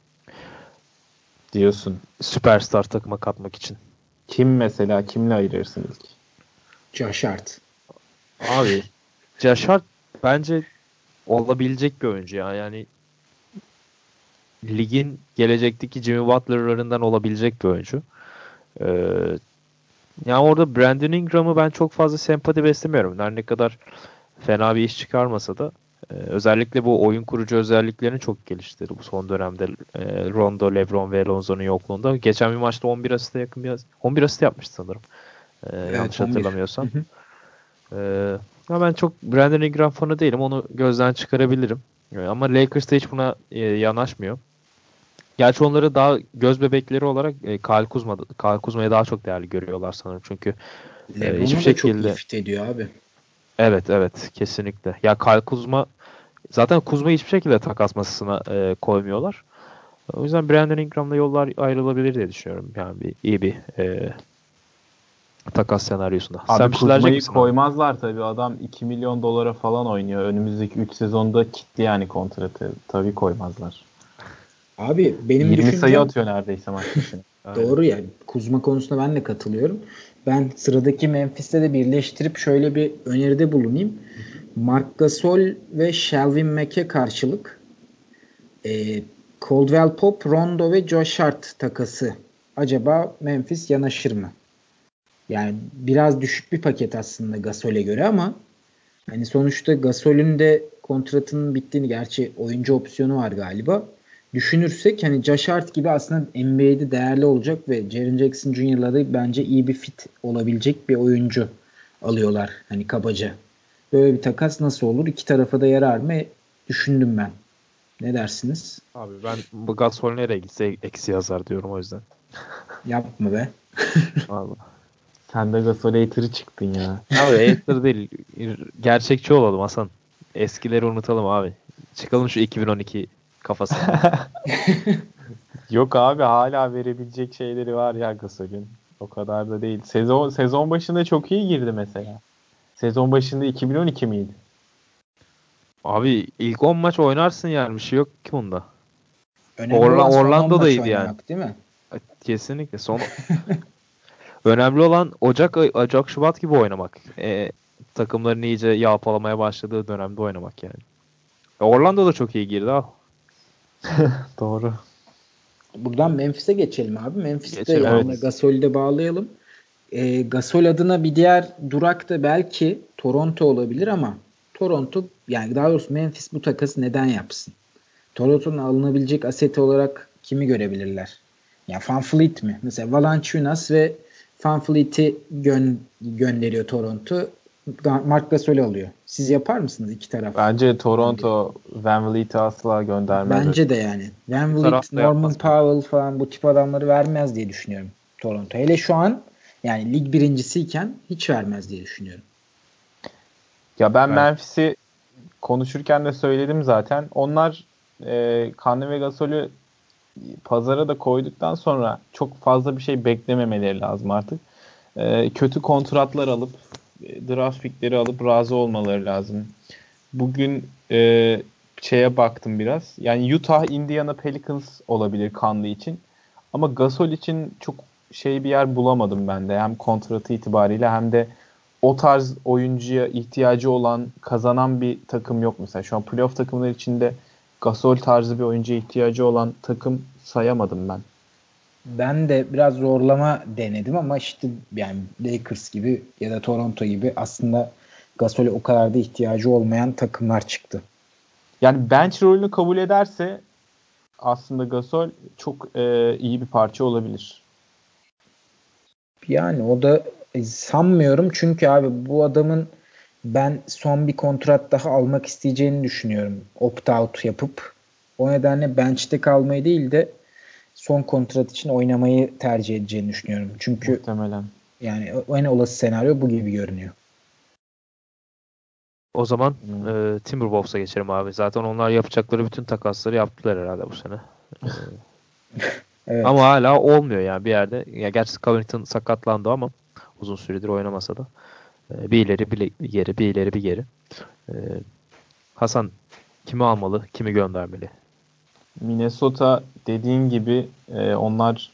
Diyorsun. Süperstar takıma katmak için. Kim mesela? Kimle ayırırsın ilk? Josh Hart. Abi Josh Hart bence olabilecek bir oyuncu ya. Yani ligin gelecekteki Jimmy Butler'larından olabilecek bir oyuncu. Ee, yani orada Brandon Ingram'ı ben çok fazla sempati beslemiyorum. Her ne kadar fena bir iş çıkarmasa da e, özellikle bu oyun kurucu özelliklerini çok geliştirdi bu son dönemde e, Rondo, LeBron ve Lonzo'nun yokluğunda. Geçen bir maçta 11 asiste yakın bir 11 asist yapmıştı sanırım. E, evet, yanlış 11. hatırlamıyorsam. e, ama ben çok Brandon Ingram fanı değilim. Onu gözden çıkarabilirim. E, ama Lakers da hiç buna e, yanaşmıyor. Gerçi onları daha göz bebekleri olarak e, Kyle Kuzma Kyle Kuzma'yı daha çok değerli görüyorlar sanırım çünkü e, hiçbir şekilde çok fit ediyor abi. Evet evet kesinlikle. Ya Kyle Kuzma zaten Kuzma'yı hiçbir şekilde takas masasına e, koymuyorlar. O yüzden Brandon Ingram'la yollar ayrılabilir diye düşünüyorum. Yani bir iyi bir e, takas senaryosunda. Abi Sen Kuzma'yı koymazlar tabii. Adam 2 milyon dolara falan oynuyor. Önümüzdeki 3 sezonda kitli yani kontratı. Tabii koymazlar. Abi benim 20 düşüncem... sayı atıyor neredeyse maç Doğru yani. Kuzma konusunda ben de katılıyorum. Ben sıradaki Memphis'te de birleştirip şöyle bir öneride bulunayım. Mark Gasol ve Shelvin Mack'e karşılık e, Caldwell Pop, Rondo ve Josh Hart takası. Acaba Memphis yanaşır mı? Yani biraz düşük bir paket aslında Gasol'e göre ama hani sonuçta Gasol'ün de kontratının bittiğini gerçi oyuncu opsiyonu var galiba düşünürsek hani Josh Hart gibi aslında NBA'de değerli olacak ve Jaren Jackson Jr.'la da bence iyi bir fit olabilecek bir oyuncu alıyorlar hani kabaca. Böyle bir takas nasıl olur? İki tarafa da yarar mı? Düşündüm ben. Ne dersiniz? Abi ben bu Gasol nereye gitse eksi yazar diyorum o yüzden. Yapma be. Vallahi. Sen de Gasol hater'ı çıktın ya. Abi hater değil. Gerçekçi olalım Hasan. Eskileri unutalım abi. Çıkalım şu 2012 kafası. Yok abi hala verebilecek şeyleri var ya Gasol'ün. O kadar da değil. Sezon sezon başında çok iyi girdi mesela. Sezon başında 2012 miydi? Abi ilk 10 maç oynarsın yani bir şey yok ki bunda. Orla, Orlando'daydı yani. Değil mi? Kesinlikle. Son Önemli olan Ocak Ocak Şubat gibi oynamak. E, takımların iyice yağpalamaya başladığı dönemde oynamak yani. Orlando da çok iyi girdi al. Doğru. Buradan Memphis'e geçelim abi. Memphis'te geçelim, yani evet. Gasol'ü de bağlayalım. E, Gasol adına bir diğer durak da belki Toronto olabilir ama Toronto yani daha doğrusu Memphis bu takası neden yapsın? Toronto'nun alınabilecek aseti olarak kimi görebilirler? Ya yani Van Fleet mi? Mesela Valanciunas ve Van Fleet'i gö- gönderiyor Toronto. Mark Gasol alıyor. Siz yapar mısınız iki taraf? Bence Toronto Van Vliet'i asla göndermez. Bence de yani. Van Vliet, Norman Powell falan bu tip adamları vermez diye düşünüyorum Toronto. Hele şu an yani lig birincisiyken hiç vermez diye düşünüyorum. Ya ben evet. Memphis'i konuşurken de söyledim zaten. Onlar e, Kanlı ve Gasol'ü pazara da koyduktan sonra çok fazla bir şey beklememeleri lazım artık. E, kötü kontratlar alıp draft pickleri alıp razı olmaları lazım. Bugün e, şeye baktım biraz. Yani Utah, Indiana Pelicans olabilir Kanlı için. Ama Gasol için çok şey bir yer bulamadım ben de. Hem kontratı itibariyle hem de o tarz oyuncuya ihtiyacı olan kazanan bir takım yok mesela. Şu an playoff takımları içinde Gasol tarzı bir oyuncuya ihtiyacı olan takım sayamadım ben ben de biraz zorlama denedim ama işte yani Lakers gibi ya da Toronto gibi aslında Gasol'e o kadar da ihtiyacı olmayan takımlar çıktı. Yani bench rolünü kabul ederse aslında Gasol çok e, iyi bir parça olabilir. Yani o da e, sanmıyorum çünkü abi bu adamın ben son bir kontrat daha almak isteyeceğini düşünüyorum. Opt-out yapıp. O nedenle bench'te kalmayı değil de son kontrat için oynamayı tercih edeceğini düşünüyorum. Çünkü Muhtemelen. yani en olası senaryo bu gibi görünüyor. O zaman e, Timberwolves'a geçelim abi. Zaten onlar yapacakları bütün takasları yaptılar herhalde bu sene. evet. Ama hala olmuyor yani bir yerde. Ya gerçi Covington sakatlandı ama uzun süredir oynamasa da. E, bir ileri bir geri, bir ileri bir geri. E, Hasan kimi almalı, kimi göndermeli? Minnesota dediğin gibi e, onlar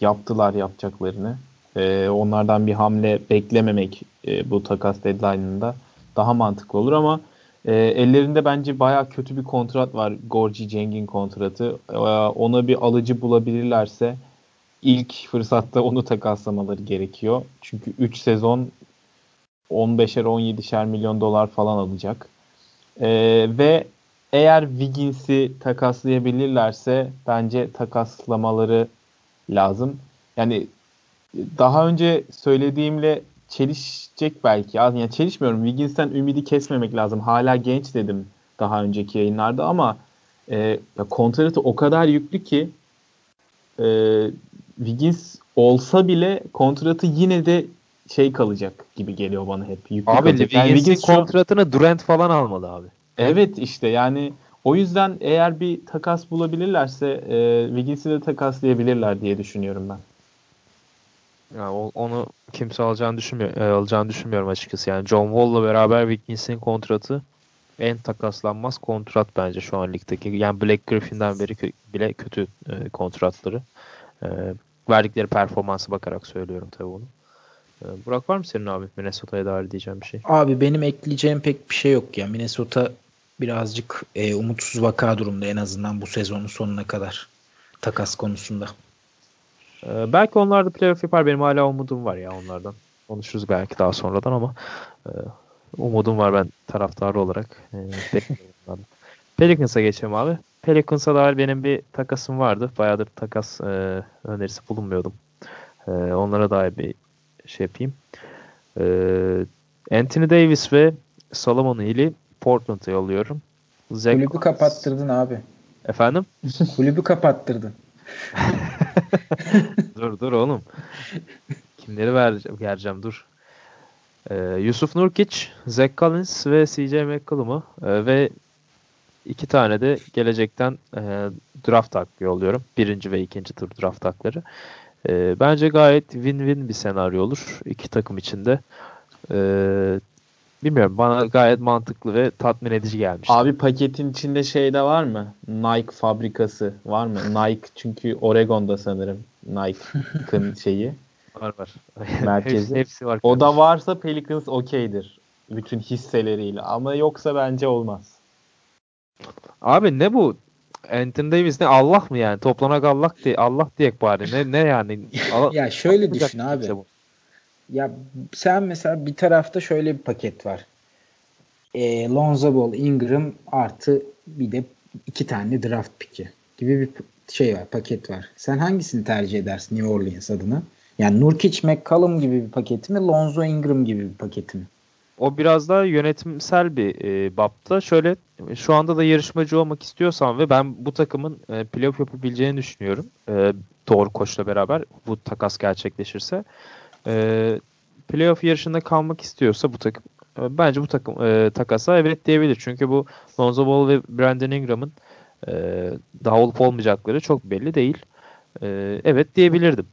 yaptılar yapacaklarını. E, onlardan bir hamle beklememek e, bu takas deadline'ında daha mantıklı olur ama e, ellerinde bence baya kötü bir kontrat var. Gorgi Ceng'in kontratı. E, ona bir alıcı bulabilirlerse ilk fırsatta onu takaslamaları gerekiyor. Çünkü 3 sezon 15'er 17'şer milyon dolar falan alacak. E, ve eğer Wiggins'i takaslayabilirlerse bence takaslamaları lazım. Yani daha önce söylediğimle çelişecek belki. Yani çelişmiyorum. Wiggins'ten ümidi kesmemek lazım. Hala genç dedim daha önceki yayınlarda ama e, kontratı o kadar yüklü ki e, Wiggins olsa bile kontratı yine de şey kalacak gibi geliyor bana hep. Yüklü abi kalacak. Yani Wiggins'in kontratını Durant falan almalı abi. Evet işte yani o yüzden eğer bir takas bulabilirlerse e, Wiggins'i de takaslayabilirler diye düşünüyorum ben. Yani onu kimse alacağını düşünmüyor, e, alacağını düşünmüyorum açıkçası. Yani John Wall'la beraber Wiggins'in kontratı en takaslanmaz kontrat bence şu an ligdeki. Yani Black Griffin'den beri kö- bile kötü e, kontratları. E, verdikleri performansı bakarak söylüyorum tabii bunu. E, Burak var mı senin abi Minnesota'ya dair diyeceğim bir şey? Abi benim ekleyeceğim pek bir şey yok ya. Minnesota birazcık e, umutsuz vaka durumda en azından bu sezonun sonuna kadar takas konusunda. Ee, belki onlar da playoff yapar. Benim hala umudum var ya onlardan. Konuşuruz belki daha sonradan ama e, umudum var ben taraftarı olarak. E, Pelicans'a geçelim abi. Pelicans'a dair benim bir takasım vardı. Bayağıdır takas e, önerisi bulunmuyordum. E, onlara dair bir şey yapayım. E, Anthony Davis ve Solomon Hill'i Portland'a yolluyorum. Zach Kulübü kapattırdın abi. Efendim? Kulübü kapattırdın. dur dur oğlum. Kimleri vereceğim, vereceğim dur. Ee, Yusuf Nurkic, Zach Collins ve CJ McCollum'u e, ve iki tane de gelecekten e, draft hakkı yolluyorum. Birinci ve ikinci tur draft hakları. E, bence gayet win-win bir senaryo olur. iki takım içinde. E, bilmiyorum bana gayet mantıklı ve tatmin edici gelmiş. Abi paketin içinde şey de var mı? Nike fabrikası var mı? Nike çünkü Oregon'da sanırım Nike'ın şeyi. Var var. Merkezi. hepsi, hepsi var. O da varsa Pelicans okeydir. Bütün hisseleriyle. Ama yoksa bence olmaz. Abi ne bu? Anthony Davis ne Allah mı yani? Toplanak Allah diye Allah diye bari. Ne ne yani? ya şöyle düşün abi. Bu. Ya sen mesela bir tarafta şöyle bir paket var. E, Lonzo Ball, Ingram artı bir de iki tane draft piki gibi bir şey var, paket var. Sen hangisini tercih edersin New Orleans adına? Yani Nurkic, McCollum gibi bir paketi mi, Lonzo Ingram gibi bir paketi mi? O biraz daha yönetimsel bir e, bapta. Şöyle şu anda da yarışmacı olmak istiyorsan ve ben bu takımın e, playoff yapabileceğini düşünüyorum. E, doğru koçla beraber bu takas gerçekleşirse. E, playoff yarışında kalmak istiyorsa bu takım e, bence bu takım e, takasa evet diyebilir. Çünkü bu Lonzo Ball ve Brandon Ingram'ın e, daha olup olmayacakları çok belli değil. E, evet diyebilirdim.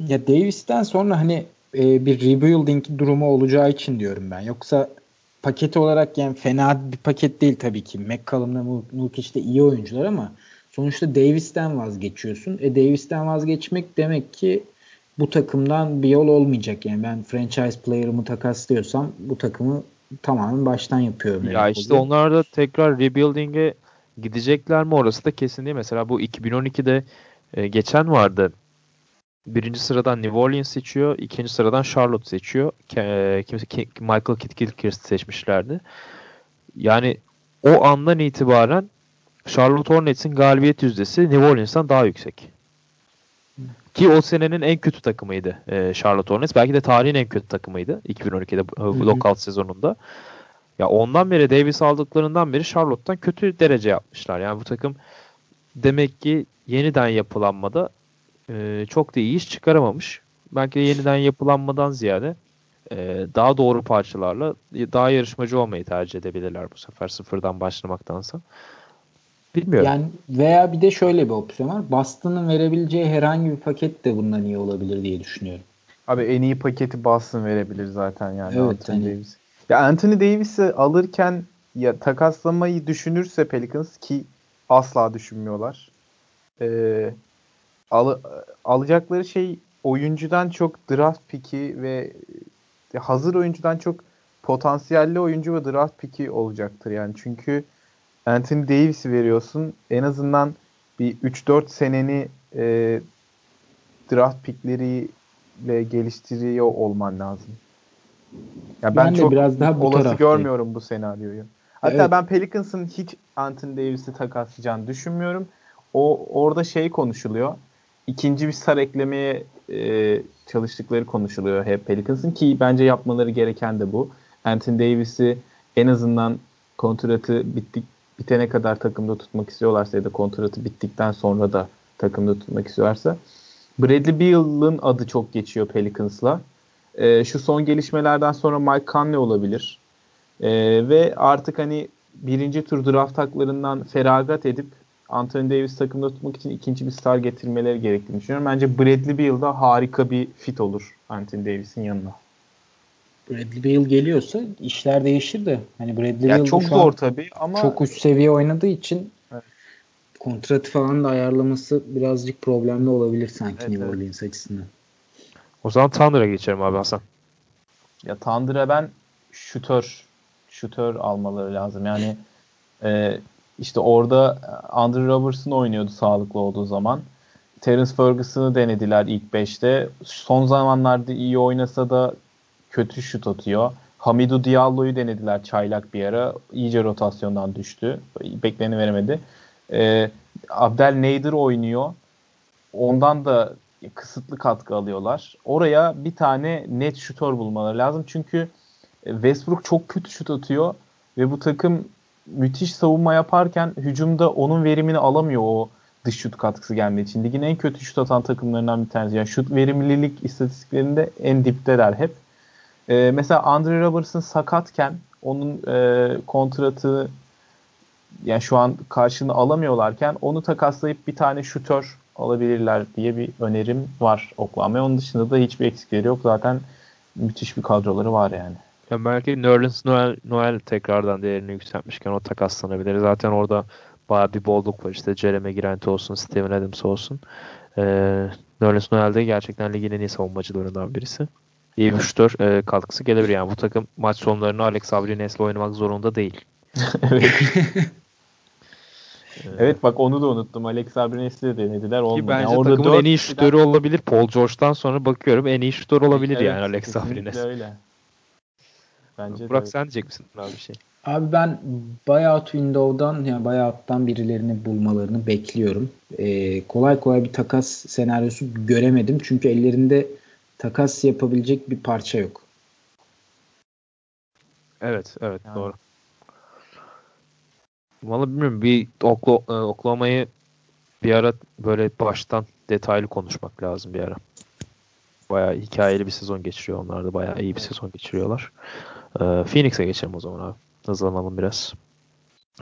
Ya Davis'ten sonra hani e, bir rebuilding durumu olacağı için diyorum ben. Yoksa paket olarak yani fena bir paket değil tabii ki. McCollum'la Nurkic de iyi oyuncular ama sonuçta Davis'ten vazgeçiyorsun. E Davis'ten vazgeçmek demek ki bu takımdan bir yol olmayacak. Yani ben franchise player'ımı takaslıyorsam bu takımı tamamen baştan yapıyorum. Ya işte oluyor. onlar da tekrar rebuilding'e gidecekler mi orası da kesin değil. Mesela bu 2012'de e, geçen vardı. Birinci sıradan New Orleans seçiyor. ikinci sıradan Charlotte seçiyor. E, kimse Michael Kidd Gilchrist seçmişlerdi. Yani o andan itibaren Charlotte Hornets'in galibiyet yüzdesi New Orleans'tan daha yüksek. Ki o senenin en kötü takımıydı e, Charlotte Hornets. Belki de tarihin en kötü takımıydı 2012'de e, lockout sezonunda. Ya ondan beri Davis aldıklarından beri Charlotte'tan kötü derece yapmışlar. Yani bu takım demek ki yeniden yapılanmada e, çok da iyi iş çıkaramamış. Belki de yeniden yapılanmadan ziyade e, daha doğru parçalarla daha yarışmacı olmayı tercih edebilirler bu sefer sıfırdan başlamaktansa. Bilmiyorum. Yani veya bir de şöyle bir opsiyon var. Boston'ın verebileceği herhangi bir paket de bundan iyi olabilir diye düşünüyorum. Abi en iyi paketi Boston verebilir zaten yani evet, Anthony hani... Davis. Ya Anthony Davis'i alırken ya takaslamayı düşünürse Pelicans ki asla düşünmüyorlar. Ee, al, alacakları şey oyuncudan çok draft piki ve hazır oyuncudan çok potansiyelli oyuncu ve draft piki olacaktır yani. Çünkü Anthony Davis'i veriyorsun. En azından bir 3-4 seneni e, draft pikleriyle geliştiriyor olman lazım. Ya ben, ben çok biraz daha bu olası görmüyorum bu senaryoyu. Hatta evet. ben Pelicans'ın hiç Anthony Davis'i takaslayacağını düşünmüyorum. O orada şey konuşuluyor. İkinci bir star eklemeye e, çalıştıkları konuşuluyor hep Pelicans'ın ki bence yapmaları gereken de bu. Anthony Davis'i en azından kontratı bittik bitene kadar takımda tutmak istiyorlarsa ya da kontratı bittikten sonra da takımda tutmak istiyorlarsa Bradley Beal'ın adı çok geçiyor Pelicans'la. E, şu son gelişmelerden sonra Mike Conley olabilir. E, ve artık hani birinci tur draft haklarından feragat edip Anthony Davis takımda tutmak için ikinci bir star getirmeleri gerektiğini düşünüyorum. Bence Bradley Beal da harika bir fit olur Anthony Davis'in yanına. Bradley Beal geliyorsa işler değişir de. Hani Bradley ya Beal çok zor tabii ama çok üst seviye oynadığı için evet. kontratı falan da ayarlaması birazcık problemli olabilir sanki evet, New Orleans evet. açısından. O zaman Thunder'a geçelim abi Hasan. Ya Thunder'a ben şutör şutör almaları lazım. Yani e, işte orada Andrew Robertson oynuyordu sağlıklı olduğu zaman. Terence Ferguson'ı denediler ilk 5'te. Son zamanlarda iyi oynasa da kötü şut atıyor. Hamidou Diallo'yu denediler çaylak bir ara. İyice rotasyondan düştü. Bekleni veremedi. Ee, Abdel Nader oynuyor. Ondan da kısıtlı katkı alıyorlar. Oraya bir tane net şutör bulmaları lazım. Çünkü Westbrook çok kötü şut atıyor ve bu takım müthiş savunma yaparken hücumda onun verimini alamıyor o dış şut katkısı geldiği için. Ligin en kötü şut atan takımlarından bir tanesi. Yani şut verimlilik istatistiklerinde en dipteler hep. Ee, mesela Andre Robertson sakatken onun e, kontratı yani şu an karşılığını alamıyorlarken onu takaslayıp bir tane şutör alabilirler diye bir önerim var Oklahoma'ya. Onun dışında da hiçbir eksikleri yok. Zaten müthiş bir kadroları var yani. Ya belki Nerlens Noel, Noel tekrardan değerini yükseltmişken o takaslanabilir. Zaten orada baya bir bolluk var. İşte Jeremy Grant olsun, Steven Adams olsun. Ee, Nerlens Noel de gerçekten ligin en iyi savunmacılarından birisi. İyi bir şutör e, katkısı gelebilir yani. Bu takım maç sonlarını Alex Abrines'le oynamak zorunda değil. evet. evet bak onu da unuttum. Alex Abrines'i de denediler. Olmadı. Ki bence yani orada takımın en iyi şutörü olabilir. Paul George'dan sonra bakıyorum en iyi şutör olabilir evet, yani Alex Abrines. öyle. Bence Burak de sen diyecek misin abi bir şey? Abi ben buyout window'dan yani buyout'tan birilerini bulmalarını bekliyorum. Ee, kolay kolay bir takas senaryosu göremedim. Çünkü ellerinde takas yapabilecek bir parça yok. Evet, evet yani. doğru. Valla bilmiyorum bir e, Oklahoma'yı bir ara böyle baştan detaylı konuşmak lazım bir ara. Bayağı hikayeli bir sezon geçiriyor onlar da. Bayağı iyi bir sezon geçiriyorlar. Ee, Phoenix'e geçelim o zaman abi. Hızlanalım biraz.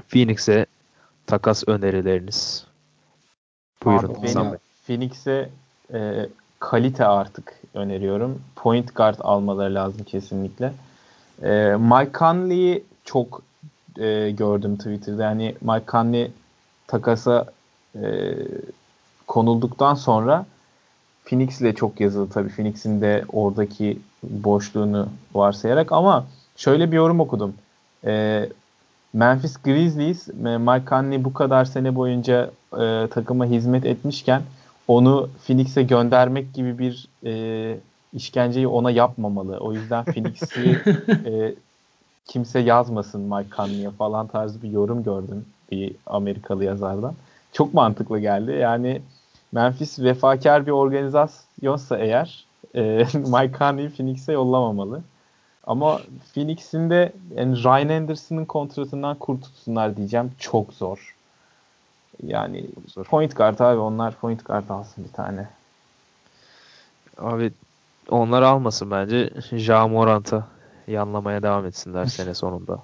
Phoenix'e takas önerileriniz. Buyurun. Abi, Phoenix'e e, kalite artık öneriyorum. Point guard almaları lazım kesinlikle. E, Mike Conley'i çok e, gördüm Twitter'da. Yani Mike Conley takasa e, konulduktan sonra Phoenix ile çok yazıldı tabii. Phoenix'in de oradaki boşluğunu varsayarak ama şöyle bir yorum okudum. E, Memphis Grizzlies Mike Conley bu kadar sene boyunca e, takıma hizmet etmişken onu Phoenix'e göndermek gibi bir e, işkenceyi ona yapmamalı. O yüzden Phoenix'i e, kimse yazmasın Mike Conley'e falan tarzı bir yorum gördüm bir Amerikalı yazardan. Çok mantıklı geldi. Yani Memphis vefakar bir organizasyonsa eğer e, Mike Conley'i Phoenix'e yollamamalı. Ama Phoenix'in de yani Ryan Anderson'ın kontratından kurtulsunlar diyeceğim. Çok zor. Yani zor. point guard abi onlar point guard alsın bir tane. Abi onlar almasın bence. Ja Morant'a yanlamaya devam etsinler sene sonunda.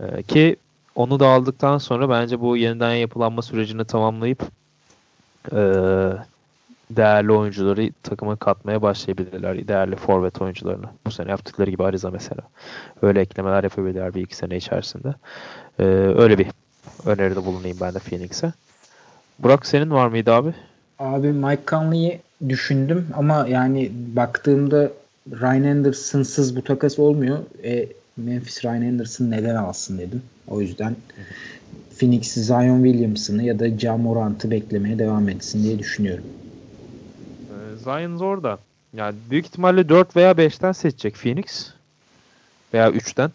Ee, ki onu da aldıktan sonra bence bu yeniden yapılanma sürecini tamamlayıp e, değerli oyuncuları takıma katmaya başlayabilirler. Değerli forvet oyuncularını. Bu sene yaptıkları gibi Ariza mesela. Öyle eklemeler yapabilirler bir iki sene içerisinde. Ee, öyle bir öneride bulunayım ben de Phoenix'e. Burak senin var mıydı abi? Abi Mike Conley'i düşündüm ama yani baktığımda Ryan Anderson'sız bu takas olmuyor. E, Memphis Ryan Anderson neden alsın dedim. O yüzden Phoenix Zion Williamson'ı ya da Ja Morant'ı beklemeye devam etsin diye düşünüyorum. Ee, Zion zor da. Yani büyük ihtimalle 4 veya 5'ten seçecek Phoenix. Veya 3'ten.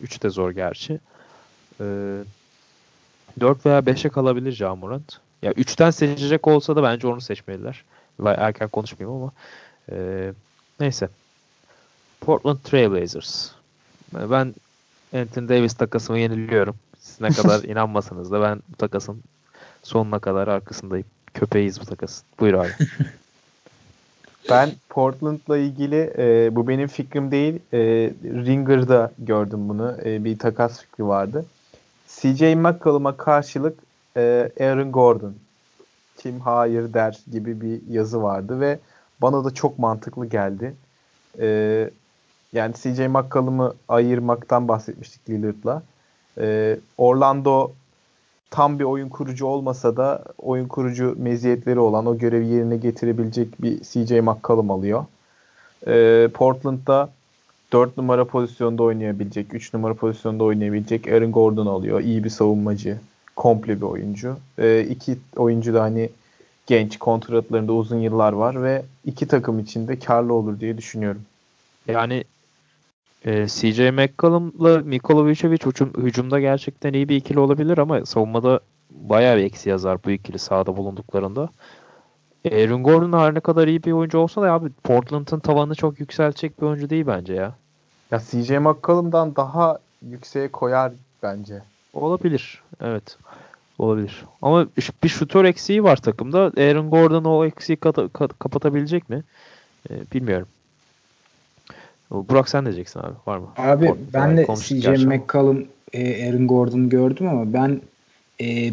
3 de zor gerçi. Ee, 4 veya 5'e kalabilir Ja Morant. Ya 3'ten seçecek olsa da bence onu seçmeliler. Erken konuşmayayım ama. Ee, neyse. Portland Trailblazers. Ben Anthony Davis takasımı yeniliyorum. Siz ne kadar inanmasanız da ben bu takasın sonuna kadar arkasındayım. Köpeğiz bu takasın. Buyur abi. ben Portland'la ilgili e, bu benim fikrim değil. E, Ringer'da gördüm bunu. E, bir takas fikri vardı. CJ McCollum'a karşılık e, Aaron Gordon. Kim hayır der gibi bir yazı vardı ve bana da çok mantıklı geldi. E, yani CJ McCollum'u ayırmaktan bahsetmiştik Lillard'la. Ee, Orlando tam bir oyun kurucu olmasa da oyun kurucu meziyetleri olan o görevi yerine getirebilecek bir CJ McCollum alıyor. Ee, Portland'da 4 numara pozisyonda oynayabilecek, 3 numara pozisyonda oynayabilecek Aaron Gordon alıyor. İyi bir savunmacı, komple bir oyuncu. Ee, iki oyuncu da hani genç, kontratlarında uzun yıllar var ve iki takım için de karlı olur diye düşünüyorum. Yani e, CJ McCollum'la Nikola Vucevic hücum, hücumda gerçekten iyi bir ikili olabilir ama savunmada bayağı bir eksi yazar bu ikili sahada bulunduklarında. Aaron Gordon her ne kadar iyi bir oyuncu olsa da abi Portland'ın tavanını çok yükseltecek bir oyuncu değil bence ya. Ya CJ McCollum'dan daha yükseğe koyar bence. Olabilir. Evet. Olabilir. Ama bir şutör eksiği var takımda. Aaron Gordon o eksiği kat- kat- kapatabilecek mi? Ee, bilmiyorum. Burak sen diyeceksin abi. Var mı? Abi Port, ben de CJ McCollum, e, Aaron Gordon gördüm ama ben e,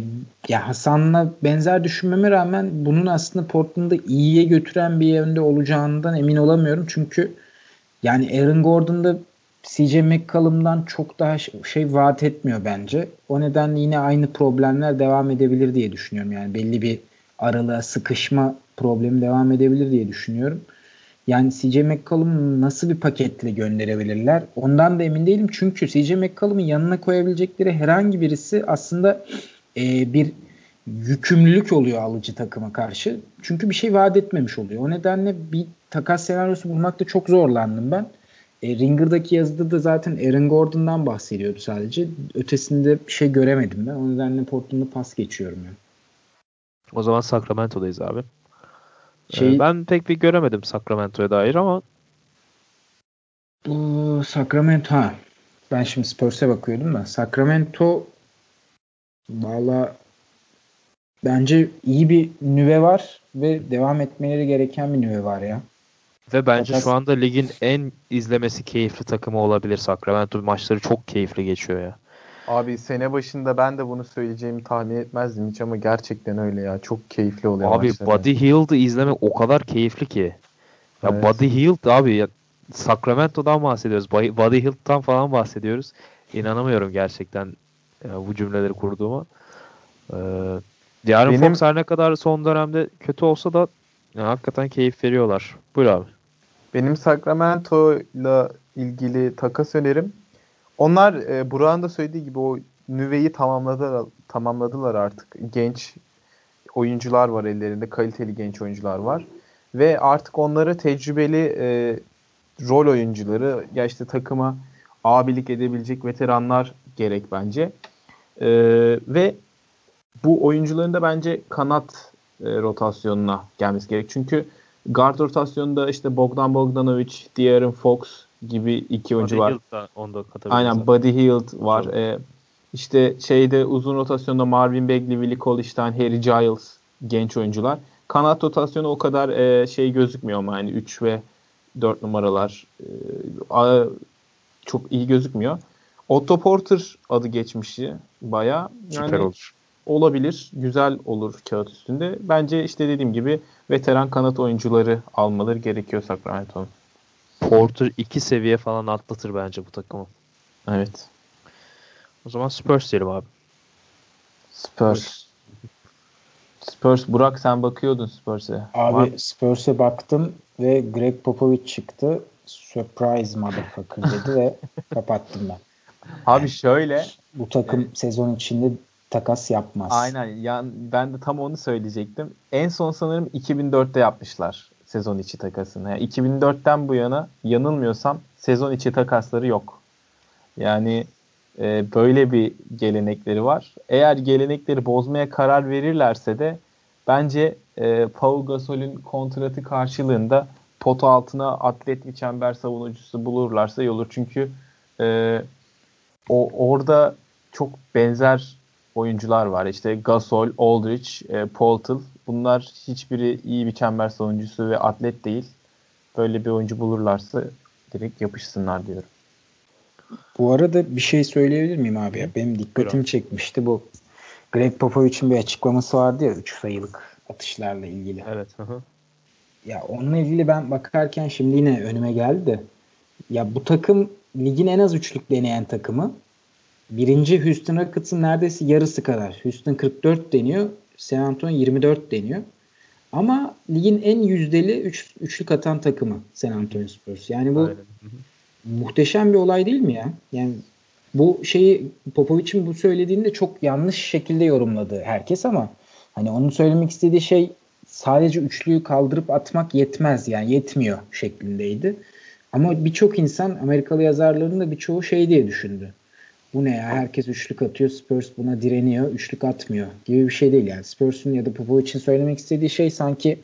ya Hasan'la benzer düşünmeme rağmen bunun aslında Portland'ı iyiye götüren bir yönde olacağından emin olamıyorum. Çünkü yani Aaron Gordon'da CJ McCollum'dan çok daha şey vaat etmiyor bence. O nedenle yine aynı problemler devam edebilir diye düşünüyorum. Yani belli bir aralığa sıkışma problemi devam edebilir diye düşünüyorum. Yani CJ McCollum nasıl bir paketle gönderebilirler? Ondan da emin değilim. Çünkü CJ McCollum'un yanına koyabilecekleri herhangi birisi aslında e, bir yükümlülük oluyor alıcı takıma karşı. Çünkü bir şey vaat etmemiş oluyor. O nedenle bir takas senaryosu bulmakta çok zorlandım ben. E, Ringer'daki yazıda da zaten Aaron Gordon'dan bahsediyordu sadece. Ötesinde bir şey göremedim ben. O nedenle Portland'ı pas geçiyorum yani. O zaman Sacramento'dayız abi. Şey, ee, ben pek bir göremedim Sacramento'ya dair ama bu Sacramento ha. Ben şimdi Spurs'e bakıyordum da Sacramento valla bence iyi bir nüve var ve devam etmeleri gereken bir nüve var ya. Ve bence Fakat... şu anda ligin en izlemesi keyifli takımı olabilir Sacramento. Maçları çok keyifli geçiyor ya. Abi sene başında ben de bunu söyleyeceğimi tahmin etmezdim hiç ama gerçekten öyle ya. Çok keyifli oluyor Abi maçları. Buddy Hield'ı izlemek o kadar keyifli ki. Ya evet. Buddy Hield abi ya Sacramento'dan bahsediyoruz. Buddy Hield'dan falan bahsediyoruz. İnanamıyorum gerçekten ya, bu cümleleri kurduğuma. Ee, Diğer Benim... Fox her ne kadar son dönemde kötü olsa da ya, hakikaten keyif veriyorlar. Buyur abi. Benim Sacramento'yla ilgili takas önerim onlar e, Burak'ın da söylediği gibi o nüveyi tamamladılar, tamamladılar artık. Genç oyuncular var ellerinde. Kaliteli genç oyuncular var. Ve artık onları tecrübeli e, rol oyuncuları ya işte takıma abilik edebilecek veteranlar gerek bence. E, ve bu oyuncuların da bence kanat e, rotasyonuna gelmesi gerek. Çünkü guard rotasyonunda işte Bogdan Bogdanovic, De'Aaron Fox, gibi iki oyuncu Buddy var. Onda Aynen Buddy Hield var. Ee, işte şeyde uzun rotasyonda Marvin Bagley, Willie Cauley-Stein, Harry Giles genç oyuncular. Kanat rotasyonu o kadar e, şey gözükmüyor ama yani 3 ve 4 numaralar e, çok iyi gözükmüyor. Otto Porter adı geçmişi baya. Yani Süper olur. Olabilir. Güzel olur kağıt üstünde. Bence işte dediğim gibi veteran kanat oyuncuları almaları gerekiyor Sacramento'nun. Porter iki seviye falan atlatır bence bu takımı. Evet. O zaman Spurs diyelim abi. Spurs. Spurs Burak sen bakıyordun Spurs'e. Abi Spurs'e baktım ve Greg Popovich çıktı. Surprise motherfucker dedi ve kapattım ben. Abi şöyle. Bu takım evet. sezon içinde takas yapmaz. Aynen. Yani ben de tam onu söyleyecektim. En son sanırım 2004'te yapmışlar sezon içi takasını. Yani 2004'ten bu yana yanılmıyorsam sezon içi takasları yok. Yani e, böyle bir gelenekleri var. Eğer gelenekleri bozmaya karar verirlerse de bence e, Paul Gasol'ün kontratı karşılığında potu altına atlet bir çember savunucusu bulurlarsa iyi olur. Çünkü e, o orada çok benzer oyuncular var. İşte Gasol, Aldridge, e, Poltel. Bunlar hiçbiri iyi bir çember savunucusu ve atlet değil. Böyle bir oyuncu bulurlarsa direkt yapışsınlar diyorum. Bu arada bir şey söyleyebilir miyim abi? Ya? Benim dikkatimi çekmişti bu. Greg Popovich'in bir açıklaması vardı ya 3 sayılık atışlarla ilgili. Evet. Hı Ya onunla ilgili ben bakarken şimdi yine önüme geldi Ya bu takım ligin en az üçlük deneyen takımı. Birinci Houston Rockets'ın neredeyse yarısı kadar. Houston 44 deniyor. San Antonio 24 deniyor. Ama ligin en yüzdeli üç, üçlük atan takımı San Antonio Spurs. Yani bu Aynen. muhteşem bir olay değil mi ya? Yani bu şeyi Popovic'in bu söylediğinde çok yanlış şekilde yorumladı herkes ama hani onun söylemek istediği şey sadece üçlüyü kaldırıp atmak yetmez yani yetmiyor şeklindeydi. Ama birçok insan Amerikalı yazarların da birçoğu şey diye düşündü. Bu ne ya herkes üçlük atıyor Spurs buna direniyor üçlük atmıyor gibi bir şey değil yani. Spurs'un ya da Popovic'in söylemek istediği şey sanki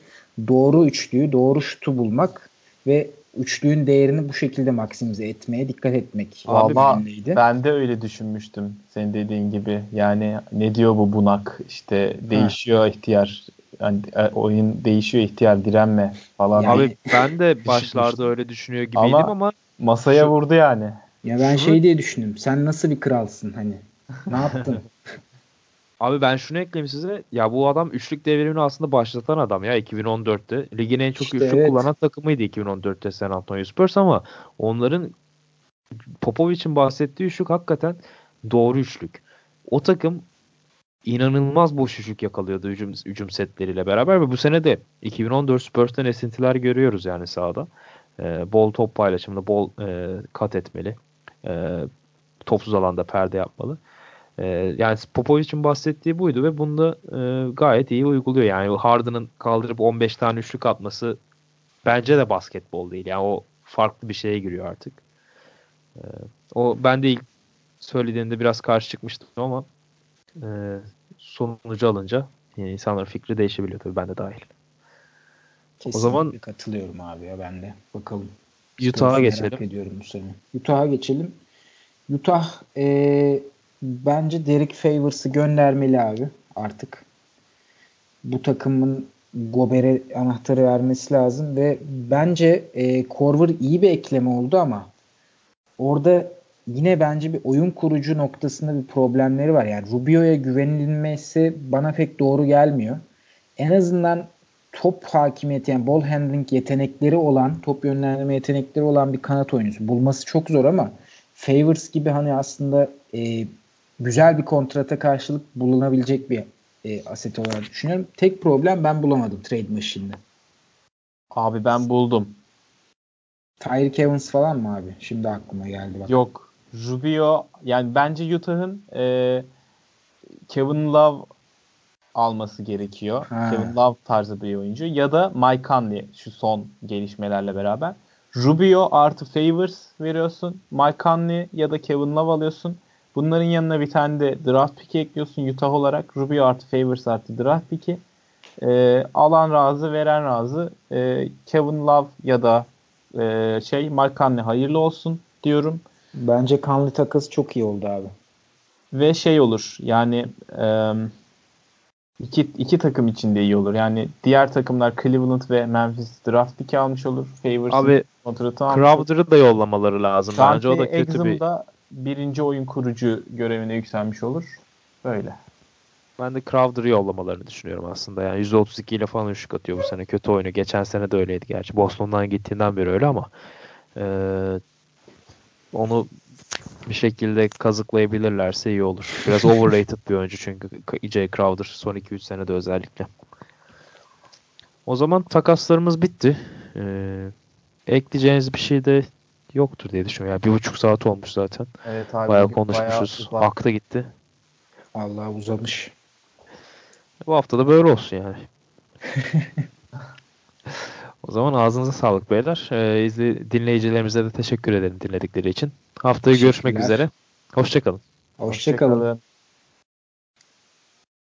doğru üçlüyü doğru şutu bulmak ve üçlüğün değerini bu şekilde maksimize etmeye dikkat etmek. Ama ben de öyle düşünmüştüm senin dediğin gibi. Yani ne diyor bu bunak işte değişiyor ha. ihtiyar yani e, oyun değişiyor ihtiyar direnme falan. Yani, Abi ben de başlarda öyle düşünüyor gibiydim ama, ama masaya şu, vurdu yani. Ya ben şey diye düşündüm. Sen nasıl bir kralsın hani? Ne yaptın? Abi ben şunu ekleyeyim size. Ya bu adam üçlük devrimini aslında başlatan adam ya 2014'te. Ligin en çok işte üçlük evet. kullanan takımıydı 2014'te San Antonio Spurs ama onların Popovic'in bahsettiği üçlük hakikaten doğru üçlük. O takım inanılmaz boş yakalıyordu hücum, hücum setleriyle beraber ve bu sene de 2014 Spurs'tan esintiler görüyoruz yani sahada. E, bol top paylaşımında bol e, kat etmeli. E, topsuz alanda perde yapmalı. E, yani Popovic'in bahsettiği buydu ve bunda e, gayet iyi uyguluyor. Yani Harden'ın kaldırıp 15 tane üçlük atması bence de basketbol değil. Yani o farklı bir şeye giriyor artık. E, o ben de ilk söylediğinde biraz karşı çıkmıştım ama e, sonucu alınca yani insanların fikri değişebiliyor tabii ben de dahil. Kesinlikle o zaman katılıyorum abi ya ben de. Bakalım. Utah'a geçelim. Merak ediyorum bu sene. Utah'a geçelim. Utah e, bence Derek Favors'ı göndermeli abi artık. Bu takımın Gober'e anahtarı vermesi lazım ve bence e, Korver iyi bir ekleme oldu ama orada yine bence bir oyun kurucu noktasında bir problemleri var. Yani Rubio'ya güvenilmesi bana pek doğru gelmiyor. En azından top hakimiyeti yani ball handling yetenekleri olan, top yönlendirme yetenekleri olan bir kanat oyuncusu. Bulması çok zor ama Favors gibi hani aslında e, güzel bir kontrata karşılık bulunabilecek bir e, aset olarak düşünüyorum. Tek problem ben bulamadım trade machine'de. Abi ben buldum. Tyreek Evans falan mı abi? Şimdi aklıma geldi. Bak. Yok. Rubio yani bence Utah'ın e, Kevin Love alması gerekiyor. Ha. Kevin Love tarzı bir oyuncu ya da Mike Conley şu son gelişmelerle beraber. Rubio artı Favors veriyorsun. Mike Conley ya da Kevin Love alıyorsun. Bunların yanına bir tane de draft pick'i ekliyorsun Utah olarak. Rubio artı Favors artı draft pick'i. Ee, alan razı, veren razı. Ee, Kevin Love ya da e, şey Mike Conley hayırlı olsun diyorum. Bence Conley takası çok iyi oldu abi. Ve şey olur yani e, iki, iki takım için de iyi olur. Yani diğer takımlar Cleveland ve Memphis draft pick almış olur. Favors'ın Abi Crowder'ı da yollamaları lazım. Dante Bence o da kötü Exum bir... da birinci oyun kurucu görevine yükselmiş olur. Böyle. Ben de Crowder'ı yollamalarını düşünüyorum aslında. Yani %32 ile falan üçlük atıyor bu sene. Kötü oyunu. Geçen sene de öyleydi gerçi. Boston'dan gittiğinden beri öyle ama ee, onu bir şekilde kazıklayabilirlerse iyi olur. Biraz overrated bir oyuncu çünkü J. Crowder son 2-3 senede özellikle. O zaman takaslarımız bitti. Ee, ekleyeceğiniz bir şey de yoktur diye düşünüyorum. Yani bir buçuk saat olmuş zaten. Evet abi. Bayağı konuşmuşuz. Bayağı Aktı gitti. Allah uzamış. Bu hafta da böyle olsun yani. o zaman ağzınıza sağlık beyler. Ee, izli, dinleyicilerimize de teşekkür ederim dinledikleri için. Haftaya görüşmek üzere. Hoşçakalın. Hoşçakalın. Hoşça